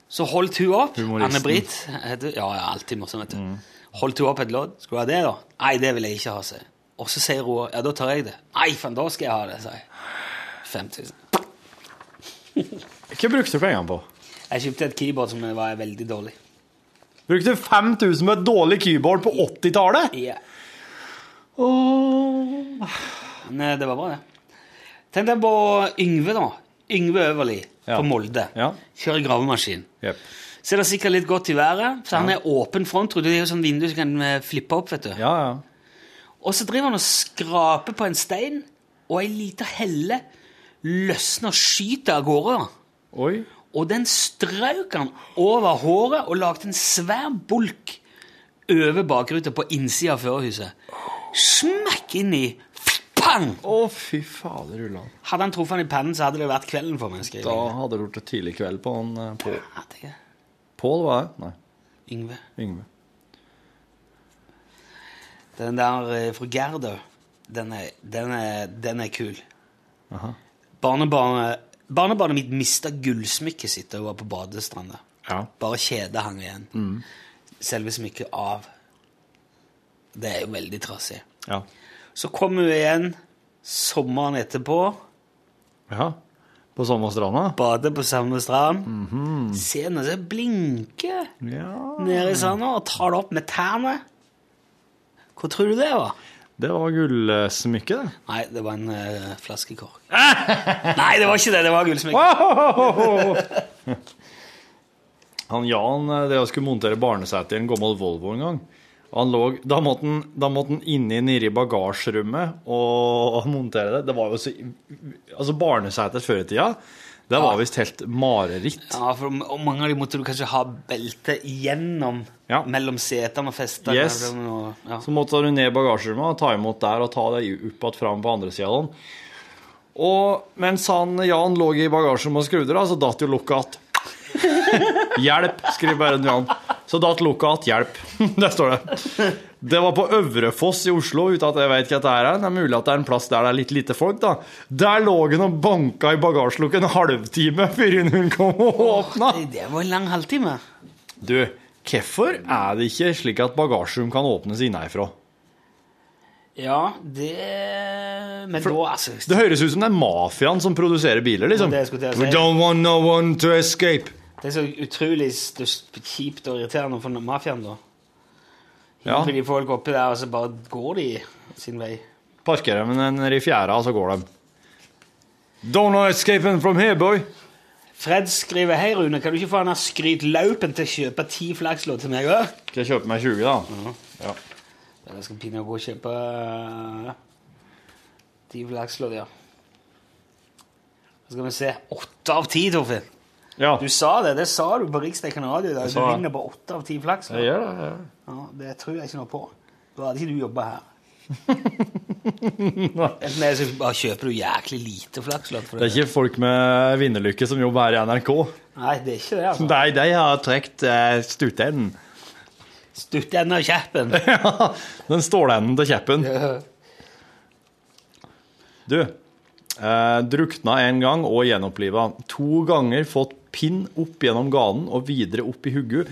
Speaker 1: Så holdt hun opp. Anne-Britt. Ja, ja, alltid morsom, vet du. Holdt hun opp et lodd. Skulle du ha det, da? Nei, det vil jeg ikke ha, sier jeg. Og så sier Roar ja, da tar jeg det. Nei, faen, da skal jeg ha det, sier jeg. 5000.
Speaker 4: Hva brukte du pengene på?
Speaker 1: Jeg kjøpte et keyboard som var veldig dårlig.
Speaker 4: Brukte 5000 på et dårlig keyboard på 80-tallet?
Speaker 1: Ja.
Speaker 4: Åh.
Speaker 1: Nei, det var bra, det. Tenk deg på Yngve, da. Yngve Øverli
Speaker 4: Ja.
Speaker 1: på Molde.
Speaker 4: Ja.
Speaker 1: Kjører gravemaskin.
Speaker 4: Yep.
Speaker 1: Så er det sikkert litt godt i været, så han er åpen front. tror du. Det er jo sånn vindu som kan eh, flippe opp, vet du.
Speaker 4: Ja, ja.
Speaker 1: Og så driver han og skraper på en stein, og ei lita helle løsner og skyter av gårde.
Speaker 4: Oi.
Speaker 1: Og den strøk han over håret og lagde en svær bulk over bakruta på innsida av førerhuset. Smekk inn i Pang!
Speaker 4: Å, fy fader, Ulland.
Speaker 1: Hadde han truffet han i pannen, så hadde det vært kvelden for meg.
Speaker 4: Da hadde det vært tidlig kveld på han eh, Pål. Pål, var det? Nei,
Speaker 1: Yngve.
Speaker 4: Yngve.
Speaker 1: Den der eh, fra Gerda, den er, den er, den er kul. Barnebarnet, barnebarnet mitt mista gullsmykket sitt da hun var på badestranda.
Speaker 4: Ja.
Speaker 1: Bare kjedet hang igjen. Selve smykket av. Det er jo veldig trassig.
Speaker 4: Ja.
Speaker 1: Så kom hun igjen sommeren etterpå,
Speaker 4: ja. På sommerstranda?
Speaker 1: Bade på samme strand. Ser jeg blinke blinker
Speaker 4: Ja.
Speaker 1: nede i sanda, og tar det opp med tærne. Hva tror du det var?
Speaker 4: Det var gullsmykke, det.
Speaker 1: Nei, det var en uh, flaskekork. Nei, det var ikke det. Det var gullsmykke. <laughs>
Speaker 4: Han Jan eh, det å skulle montere barnesete i en gammel Volvo en gang. Han lå, da, måtte han, da måtte han inni nede i bagasjerommet og montere det. Det var jo så Altså, barnesete før i tida, det var visst helt mareritt.
Speaker 1: Ja, for og mange av de måtte du kanskje ha belte igjennom
Speaker 4: Ja.
Speaker 1: mellom setene og feste.
Speaker 4: Yes.
Speaker 1: Og, ja.
Speaker 4: Så måtte du ned i bagasjerommet og ta imot der og ta deg opp igjen fram på andre sida. Og mens han Jan lå i bagasjerommet og skrudde, så datt jo lukket att. <laughs> Hjelp, skriver bare Jan. Så datt lukket att. Hjelp. <laughs> Der står det. Det var på Øvrefoss i Oslo, uten at jeg vet hva det er. Det er mulig at det er en plass der det er litt lite folk, da. Der lå han og banka i bagasjelukken en halvtime før hun kom og åpna.
Speaker 1: Det var en lang halvtime.
Speaker 4: Du, hvorfor er det ikke slik at bagasjerom kan åpnes innenfra?
Speaker 1: Ja, det Men da, altså
Speaker 4: Det høres ut som det er mafiaen som produserer biler, liksom.
Speaker 1: Si.
Speaker 4: We don't want no one to escape.
Speaker 1: Det er så utrolig kjipt og irriterende for mafiaen, da.
Speaker 4: Ja.
Speaker 1: Hiver de folk oppi der, og så bare går de sin vei.
Speaker 4: Parkerer de nede i fjæra, så går de. Don't no escaping from here, boy.
Speaker 1: Fred skriver Hei, Rune, kan du ikke få han skryt laupen til å kjøpe ti flakslodd til meg òg?
Speaker 4: Skal jeg kjøpe meg 20, da? Ja.
Speaker 1: Jeg skal pinadø gå og kjøpe eh, ti flakslodd, ja. Så skal vi se. Åtte av ti, Torfinn.
Speaker 4: Ja.
Speaker 1: Du sa det. Det sa du på Riksdekken radio. i dag. Du vinner på åtte av ti flaks.
Speaker 4: Jeg gjør det. ja.
Speaker 1: Ja, det tror jeg ikke noe på. Da hadde ikke du jobba her. Enten det så bare kjøper du jæklig lite flakslodd.
Speaker 4: Det er ikke folk med vinnerlykke som jobber her i NRK.
Speaker 1: Nei, det er ikke det. altså.
Speaker 4: Nei, de har trukket uh, stutenden.
Speaker 1: Av kjeppen. <laughs>
Speaker 4: Ja, den stålenden til kjeppen. Du, eh, drukna en gang og gjenoppliva. To ganger fått pinn opp gjennom ganen og videre opp i
Speaker 1: hodet.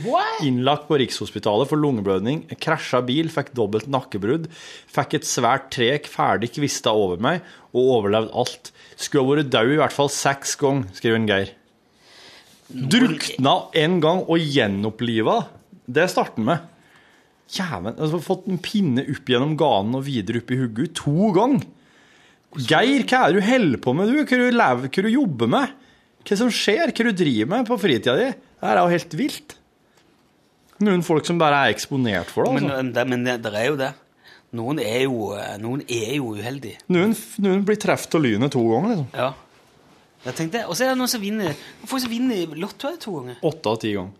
Speaker 4: Innlagt på Rikshospitalet for lungeblødning. Krasja bil, fikk dobbelt nakkebrudd. Fikk et svært trek ferdig kvista over meg og overlevd alt. Skulle ha vært død i hvert fall seks ganger, skriver en Geir. Drukna en gang og gjenoppliva. Det starter han med. Jæven, altså fått en pinne opp gjennom ganen og videre opp i hugget to ganger. Geir, hva er det du holder på med, du? Hva er det du jobber med? Hva som skjer? Hva du driver med på fritida di? Det er jo helt vilt. Noen folk som bare er eksponert for det.
Speaker 1: Men,
Speaker 4: Altså.
Speaker 1: det, men det, det er jo det. Noen er jo, noen er jo uheldige.
Speaker 4: Noen, noen blir truffet av lynet to ganger. liksom.
Speaker 1: Ja. Jeg tenkte, Og så er det noen som vinner Folk som vinner Lotto to ganger.
Speaker 4: Åtte av ti ganger.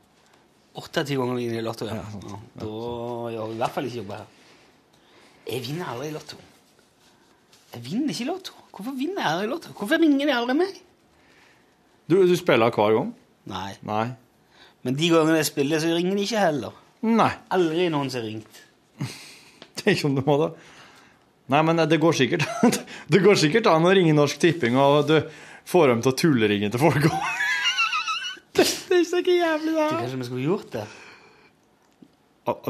Speaker 1: Åtte av ti ganger vinner i Lotto. Ja. Ja, da gjør jeg i hvert fall ikke jobbe her. Jeg vinner aldri i Lotto. Jeg vinner ikke i Lotto. Hvorfor vinner jeg aldri i Lotto? Hvorfor ringer de aldri meg?
Speaker 4: Du, du spiller hver gang?
Speaker 1: Nei.
Speaker 4: Nei.
Speaker 1: Men de gangene jeg spiller, så ringer de ikke heller.
Speaker 4: Nei.
Speaker 1: Aldri noen som har ringt. <laughs>
Speaker 4: Det er ikke om du må det. Nei, men det går sikkert <laughs> Det går sikkert an å ringe Norsk Tipping, og du får dem til å tulleringe til folk òg. <laughs> Det det er så jævlig, det Du,
Speaker 1: Kanskje vi skulle gjort det?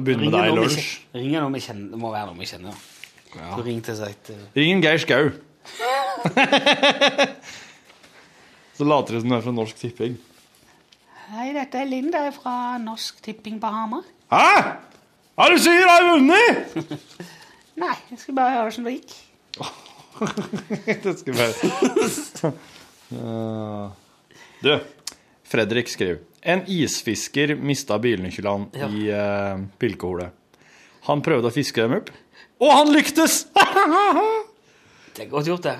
Speaker 4: Begynne med deg i lunsj.
Speaker 1: Ringe noen vi kjenner. Det må være noen vi kjenner. Så ring til sagt eh,
Speaker 4: Ring Geir Skau. Så later det som du er fra Norsk Tipping.
Speaker 1: Hei, dette er Linda fra Norsk Tipping på Hamar.
Speaker 4: Hæ?! Hva er det du sier? Har jeg vunnet? <laughs>
Speaker 1: Nei, jeg skulle bare høre hvordan det gikk. <laughs>
Speaker 4: Det skulle bare. <laughs> Du, Fredrik skrev En isfisker mista bilnøklene
Speaker 1: Ja.
Speaker 4: i uh, pilkeholet. Han prøvde å fiske dem opp, og han lyktes!
Speaker 1: Det er godt gjort, det.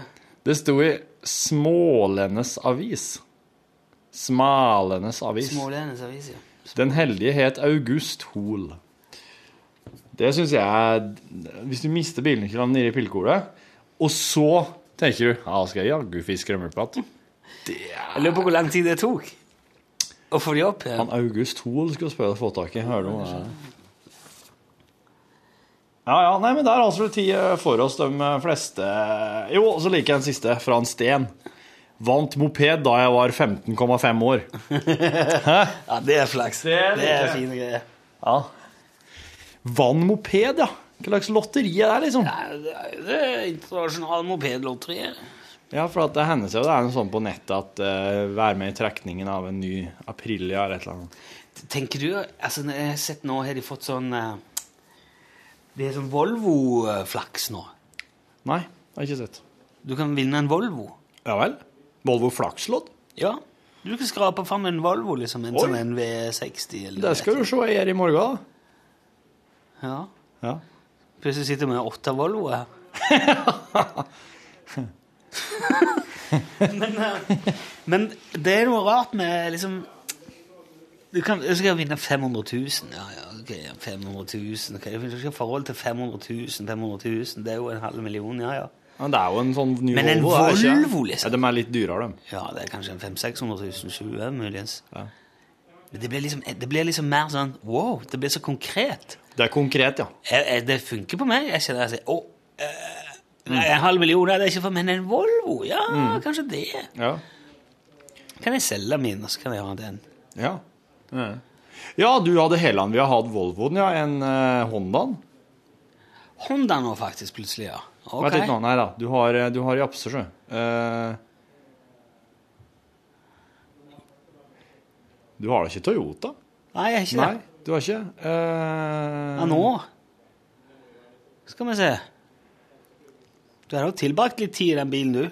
Speaker 4: Det sto i Smålenes avis. Smalenes avis.
Speaker 1: Smålenes avis, ja.
Speaker 4: Den heldige het August Hoel. Det syns jeg er Hvis du mister bilnøklene nede i pilkeholet, og så tenker du ja, skal jeg jaggu fiske dem det er...
Speaker 1: Jeg lurer på hvor lang tid det tok å få de opp igjen.
Speaker 4: Han August Hoel skulle spørre å få tak i. Hører du om det? Ja, ja, nei, men der har vi tid for oss, de fleste. Jo, og så liker jeg den siste, fra en Sten. Vant moped da jeg var 15,5 år. <laughs>
Speaker 1: Ja, det er flaks.
Speaker 4: Det er
Speaker 1: Det er fine greier.
Speaker 4: Ja. Vann moped, ja. Hva slags lotteri er det, liksom?
Speaker 1: Ja, det er jo det internasjonale mopedlotteriet.
Speaker 4: Ja, for at det hender seg jo det er noe sånn på nettet at uh, vær med i trekningen av en ny Aprilia eller et eller annet.
Speaker 1: Tenker du altså, når Jeg har sett nå har de fått sånn eh, Det er sånn Volvo-flaks nå.
Speaker 4: Nei, det har jeg ikke sett.
Speaker 1: Du kan vinne en Volvo.
Speaker 4: Ja vel? Volvo Flakslodd?
Speaker 1: Ja. Du kan skrape fram en Volvo, liksom. En
Speaker 4: Oi.
Speaker 1: sånn en V60. Eller
Speaker 4: Det skal du se jeg gjør i morgen, da.
Speaker 1: Ja.
Speaker 4: Ja.
Speaker 1: Plutselig sitter vi med åtte Volvoer her. <laughs> men, eh, men det er noe rart med liksom Du kan, du skal vinne 500 000. Ja, ja, ok, ja, 500 000. Okay. Du forhold til 500 000, 500 000. Det er jo en halv million, ja, ja.
Speaker 4: Men det er jo en sånn ny
Speaker 1: Men en
Speaker 4: Volvo.
Speaker 1: Volvo, liksom?
Speaker 4: Ja, de er litt dyrere, de.
Speaker 1: Ja, det er kanskje en 500 600 000, 20 muligens.
Speaker 4: Ja.
Speaker 1: Men det blir, liksom, det blir liksom mer sånn Wow, det blir så konkret.
Speaker 4: Det er konkret, ja.
Speaker 1: Jeg, jeg, det funker på meg. Jeg kjenner jeg sier Å, øh, nei, en halv million det er ikke for meg, Men en Volvo? Ja, kanskje det.
Speaker 4: Ja.
Speaker 1: Kan jeg selge min, og så kan jeg ha den?
Speaker 4: Ja, ja. Ja du hadde Helland. Vi har hatt Volvoen, ja. En uh, Hondaen.
Speaker 1: Honda nå, faktisk, plutselig, ja. Ok.
Speaker 4: Vent litt nå. Nei da. Du har, eh, du har Japse, sjø. Eh, du har da ikke Toyota?
Speaker 1: Nei, jeg har ikke
Speaker 4: Nei,
Speaker 1: det.
Speaker 4: du har ikke? Eh,
Speaker 1: Ja, nå Skal vi se. Du har jo tilbrakt litt tid i den bilen, du.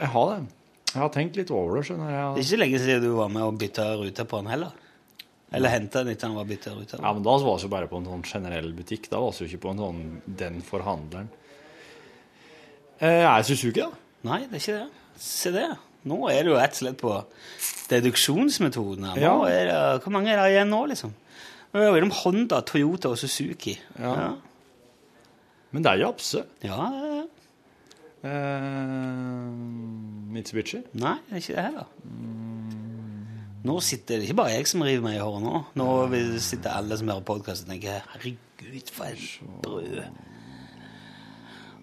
Speaker 4: Jeg har det. Jeg har tenkt litt over det, skjønner jeg.
Speaker 1: Det er ikke lenge siden du var med og bytta rute på den heller. Eller henta den etter han var bytta rute.
Speaker 4: Ja, men da var vi jo bare på en sånn generell butikk. Da var vi jo ikke på en sånn den forhandleren. Eh, er Suzuki, da?
Speaker 1: Nei, det er ikke det. Se det. Nå er du rett og slett på deduksjonsmetoden. her.
Speaker 4: Ja.
Speaker 1: det, hvor mange er det igjen nå, liksom? Nå er det om Honda, Toyota og Suzuki.
Speaker 4: Ja.
Speaker 1: Ja,
Speaker 4: Men det er Japse.
Speaker 1: ja det er det.
Speaker 4: Eh, Mitsubishi.
Speaker 1: Nei, det er ikke det heller. Nå sitter det ikke bare jeg som river meg i håret nå. Nå sitter alle som hører podkast og tenker 'herregud, for et brød'.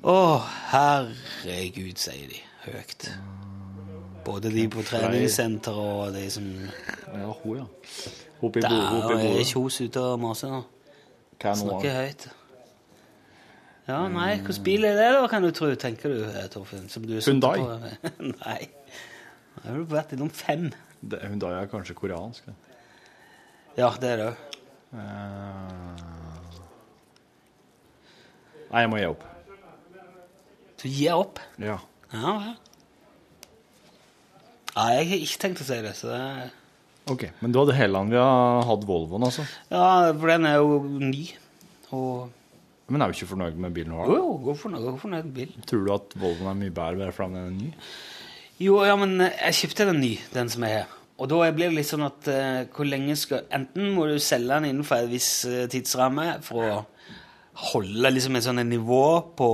Speaker 1: Å, herregud, sier de høyt. Både de på treningssenter og de som
Speaker 4: Ja, hun, ja. Hun
Speaker 1: Der er ikke hun ute og maser nå.
Speaker 4: Er?
Speaker 1: Snakker høyt. Ja, nei, hvilken bil er det, da, kan du tro, tenker du, eh, Torfinn? Som du
Speaker 4: Hyundai? <laughs>
Speaker 1: Nei. Da har du vært innom fem.
Speaker 4: Det, er er kanskje koreansk. det.
Speaker 1: Ja, det er det òg.
Speaker 4: Eh, Nei, jeg må gi opp.
Speaker 1: Du gir opp?
Speaker 4: Ja.
Speaker 1: Ja, ja. Nei, jeg har ikke tenkt å si det, så det.
Speaker 4: Ok, Men du hadde Helland vi har hatt Volvoen, altså.
Speaker 1: Ja, for den er jo ny. Og
Speaker 4: Men er du ikke fornøyd med bilen du har?
Speaker 1: Jo,
Speaker 4: da?
Speaker 1: jo, gå fornøyd, noe, gå for noe bil.
Speaker 4: Tror du at Volvoen er mye bedre bare fordi den er ny?
Speaker 1: Jo, ja, men eh, jeg kjøpte den ny, den som er her. Og da blir det litt sånn at uh, hvor lenge skal Enten må du selge den innenfor en viss eh, tidsramme for å holde liksom et sånt nivå på,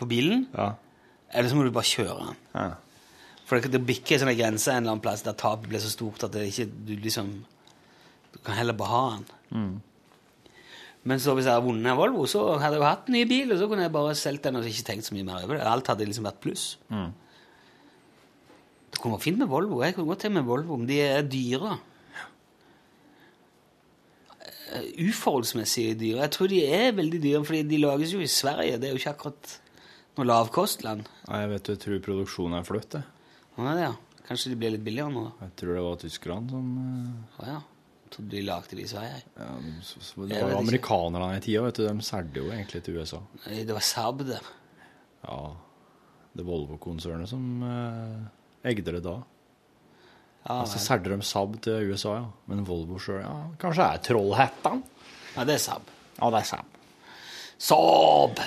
Speaker 1: på bilen,
Speaker 4: Ja.
Speaker 1: eller så må du bare kjøre den.
Speaker 4: ja.
Speaker 1: For det, det bikker en sånn grense en eller annen plass der tapet blir så stort at det ikke, du liksom Du kan heller bare ha den. Men så hvis jeg hadde vunnet Volvo, så hadde jeg jo hatt en ny bil, og så kunne jeg bare solgt den og ikke tenkt så mye mer over det. Alt hadde liksom vært pluss. Det kunne vært fint med Volvo. Jeg kunne godt tenke meg Volvo, men de er dyre. Eh, Uforholdsmessig dyre. Jeg tror de er veldig dyre, fordi de lages jo i Sverige. Det er jo ikke akkurat noe lavkostland.
Speaker 4: Nei, jeg vet du, jeg tror produksjonen er flytt, det.
Speaker 1: Ja, ja. Kanskje de blir litt billigere nå? da.
Speaker 4: Jeg tror det var tyskerne som eh,
Speaker 1: Å ja. Jeg trodde de lagde de i Sverige.
Speaker 4: ja, Det var
Speaker 1: jo
Speaker 4: amerikanerne i tida, vet du. De solgte jo egentlig til USA.
Speaker 1: Nei, Det var Saab der.
Speaker 4: Ja, det Volvo-konsernet som eh, egde det da.
Speaker 1: Ja,
Speaker 4: Så
Speaker 1: nei.
Speaker 4: solgte de Saab til USA, ja. Men Volvo sjøl, ja. Kanskje er Trollhättan?
Speaker 1: ja, det er Saab.
Speaker 4: Ja, det er Saab.
Speaker 1: Saab!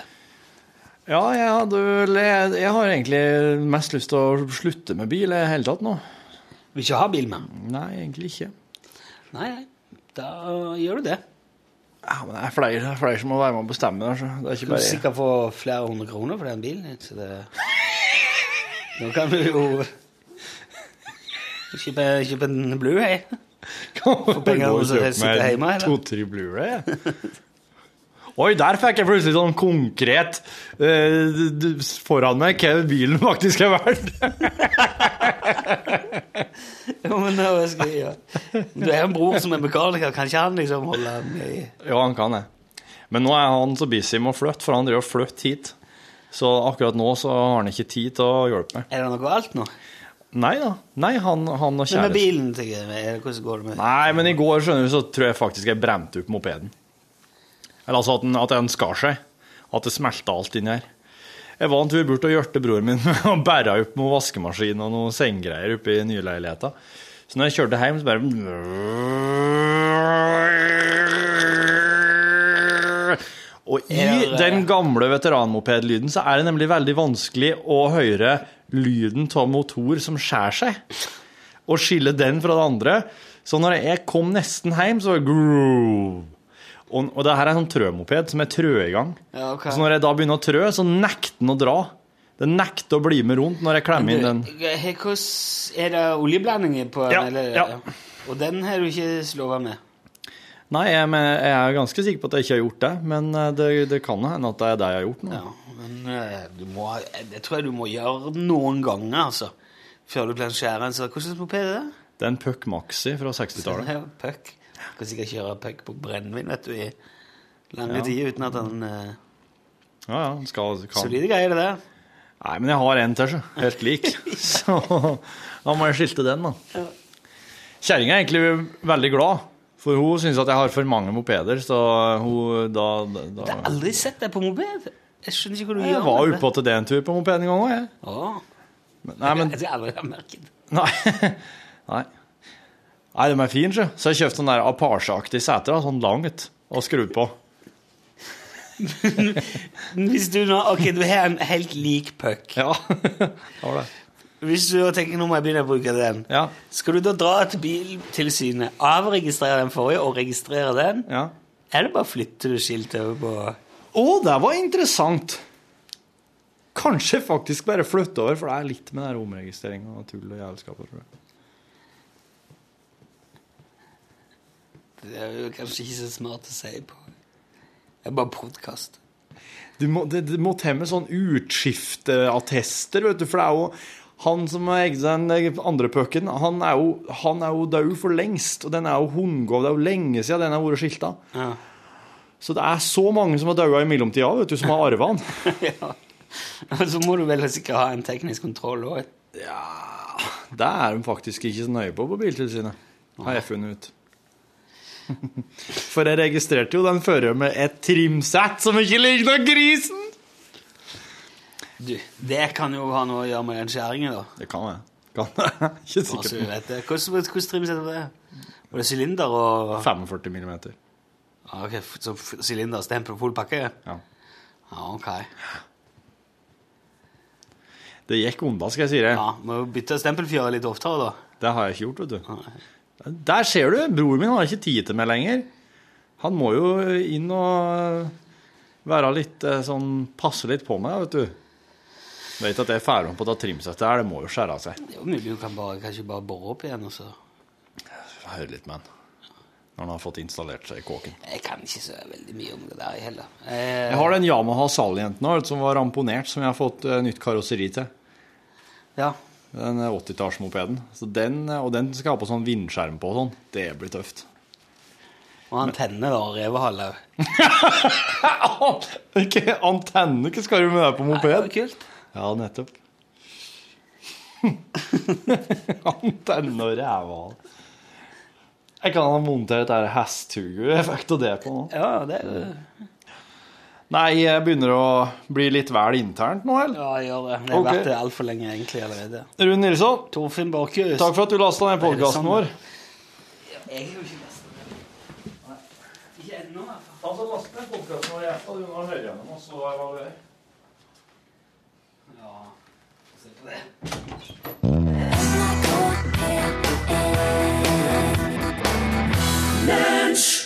Speaker 4: Ja, jeg, hadde, jeg, jeg har egentlig mest lyst til å slutte med bil i det hele tatt nå.
Speaker 1: Vil ikke ha bil med?
Speaker 4: Nei, egentlig ikke.
Speaker 1: Nei, nei. Da gjør du det.
Speaker 4: Ja, men det er flere, det er flere som må være med og bestemme der, så det er ikke
Speaker 1: Du kan sikkert få flere hundre kroner for den bilen. Så det... <laughs> Nå kan du jo <laughs> kjøpe, en Blu-ray.
Speaker 4: For
Speaker 1: penger og så sitte hjemme?
Speaker 4: To-tre Blu-ray. Oi, der fikk jeg plutselig sånn konkret d- foran meg hva bilen faktisk er verdt. <laughs>
Speaker 1: Jo, men nå skal jeg gjøre. Du er en bror som er mekaniker, kan ikke han liksom holde den i
Speaker 4: Ja, han kan det. Men nå er han så busy med å flytte, for han driver og flytter hit. Så akkurat nå så har han ikke tid til å hjelpe meg.
Speaker 1: Er det noe galt nå?
Speaker 4: Nei da. Nei, han, han og
Speaker 1: Men med bilen, tenker jeg. Hvordan går det med
Speaker 4: Nei, men i går skjønner du, så tror jeg faktisk jeg bremte opp mopeden. Eller altså at den, at den skar seg. At det smelta alt inni her. Jeg var en tur bort og hjalp broren min med å bære opp noen vaskemaskin og noen senggreier oppe i nyleiligheta. Så når jeg kjørte hjem, så bare Og i den gamle veteranmopedlyden så er det nemlig veldig vanskelig å høre lyden av motor som skjærer seg og skille den fra det andre. Så når jeg kom nesten hjem, så var det groove. Og, og det her er en sånn trømoped som er trø i gang.
Speaker 1: Ja, okay.
Speaker 4: Så når jeg da begynner å trø, så nekter den å dra. Den nekter å bli med rundt når jeg klemmer inn den.
Speaker 1: Er det oljeblandinger på den?
Speaker 4: Ja,
Speaker 1: eller?
Speaker 4: ja.
Speaker 1: Og den har du ikke slått med?
Speaker 4: Nei, jeg, jeg er ganske sikker på at jeg ikke har gjort det, men eh, det, det kan hende at det er det jeg har gjort nå.
Speaker 1: Ja, men eh, du må, det tror jeg du må gjøre noen ganger, altså. Før du plansjerer en sånn. hva slags moped er det?
Speaker 4: Det er en Puck Maxi fra 60-tallet.
Speaker 1: er Du puck. Kan sikkert kjøre puck på brennevin vet du, i lange
Speaker 4: Ja.
Speaker 1: tider uten at den uh,
Speaker 4: Ja, ja, skal, kan.
Speaker 1: Solide greier, det der.
Speaker 4: Nei, men jeg har en til, så. Helt lik. <laughs> Så da må jeg skilte den, da. Kjerringa er egentlig veldig glad, for hun syns at jeg har for mange mopeder, så hun da, da,
Speaker 1: Jeg har aldri sett deg på moped. Jeg skjønner ikke hva du
Speaker 4: Jeg
Speaker 1: gjør.
Speaker 4: var
Speaker 1: med det.
Speaker 4: oppe til det en tur på mopeden en gang òg, jeg. Men- Nei, men
Speaker 1: Jeg har aldri merket. <laughs>
Speaker 4: Nei. Nei. Nei, de er fine, sjø. Så jeg kjøpte sånn der Apache-aktig sete, sånn langt, og skrudd på. <laughs>
Speaker 1: Hvis du nå Ok, du har en helt lik puck.
Speaker 4: Ja. <laughs> var det.
Speaker 1: Hvis du tenker nå må jeg begynne å bruke den,
Speaker 4: Ja.
Speaker 1: skal du da dra til Biltilsynet, avregistrere den forrige og registrere den?
Speaker 4: ja.
Speaker 1: Eller bare flytter du skiltet over på
Speaker 4: Å, det var interessant! Kanskje faktisk bare flytte over, for det er litt med den omregistreringa og tull og jævelskap. tror jeg.
Speaker 1: Det er jo kanskje ikke så smart å si på Det er bare podkast.
Speaker 4: Du må, det, det må til med sånn utskifteattester, vet du, for det er jo han som eide den andre pucken, han er, jo, han er jo død for lengst. Og den er jo hundgått. Det er jo lenge siden den har vært skilta.
Speaker 1: Ja.
Speaker 4: Så det er så mange som har daua i mellomtida, vet du, som har arva den. <laughs>
Speaker 1: ja. Så må du vel sikkert ha en teknisk kontroll òg.
Speaker 4: Det er de faktisk ikke så nøye på på Biltilsynet, har jeg funnet ut. <laughs> For jeg registrerte jo den føreren med et trimsett som ikke ligner grisen!
Speaker 1: Du, det kan jo ha noe å gjøre med den skjæringen, da.
Speaker 4: Det kan jeg. Kan det. <laughs> Ikke
Speaker 1: Altså,
Speaker 4: sikker
Speaker 1: vet det. Hvordan hvordan trimsett var det? Var det sylinder og
Speaker 4: 45 millimeter.
Speaker 1: ah, ok, Så sylinder, stempel, full pakke?
Speaker 4: Ja.
Speaker 1: Ja, ok.
Speaker 4: Det gikk unna, skal jeg si det.
Speaker 1: Ja, Må bytte stempelfjøret litt oftere, da.
Speaker 4: Det har jeg ikke gjort, vet du.
Speaker 1: Nei.
Speaker 4: Der ser du! Broren min har ikke tid til meg lenger. Han må jo inn og være litt eh, sånn Passe litt på meg, vet du. Vet at det er ferdig på å trimsettet her, det må jo skjære av seg.
Speaker 1: Det er jo mulig du kan bare, kanskje bare bore opp igjen. og så...
Speaker 4: Høre litt med han. Når han har fått installert seg i kåken.
Speaker 1: Jeg kan ikke så veldig mye om det der heller. Eh,
Speaker 4: Jeg har den Yamaha Sally-jenten som var ramponert, som jeg har fått eh, nytt karosseri til.
Speaker 1: Ja.
Speaker 4: Den 80-tallsmopeden. Så den, og den skal ha på sånn vindskjerm på og sånn. Det blir tøft.
Speaker 1: Og antenne da, revehale. <laughs>
Speaker 4: Ikke antenne, hva skal du med det på moped?
Speaker 1: Nei, Det var kult.
Speaker 4: Ja, nettopp. <laughs> antenne og rævhal. Jeg kan ha montert et hesthugu-effekt av det på nå.
Speaker 1: Ja, det er det.
Speaker 4: Nei, jeg begynner å bli litt vel internt nå, eller?
Speaker 1: Ja, jeg gjør det. Jeg har
Speaker 4: okay.
Speaker 1: vært det altfor lenge egentlig allerede.
Speaker 4: Rune Nilsson,
Speaker 1: Torfinn Borchhus.
Speaker 4: takk for at du lasta ned podkasten
Speaker 1: sånn?
Speaker 4: vår.
Speaker 1: Jeg er jo ikke lest ned. Ikke ennå, i hvert fall.
Speaker 4: Altså, last ned podkasten vår, og du må høre gjennom, og så evaluere.
Speaker 1: Ja, se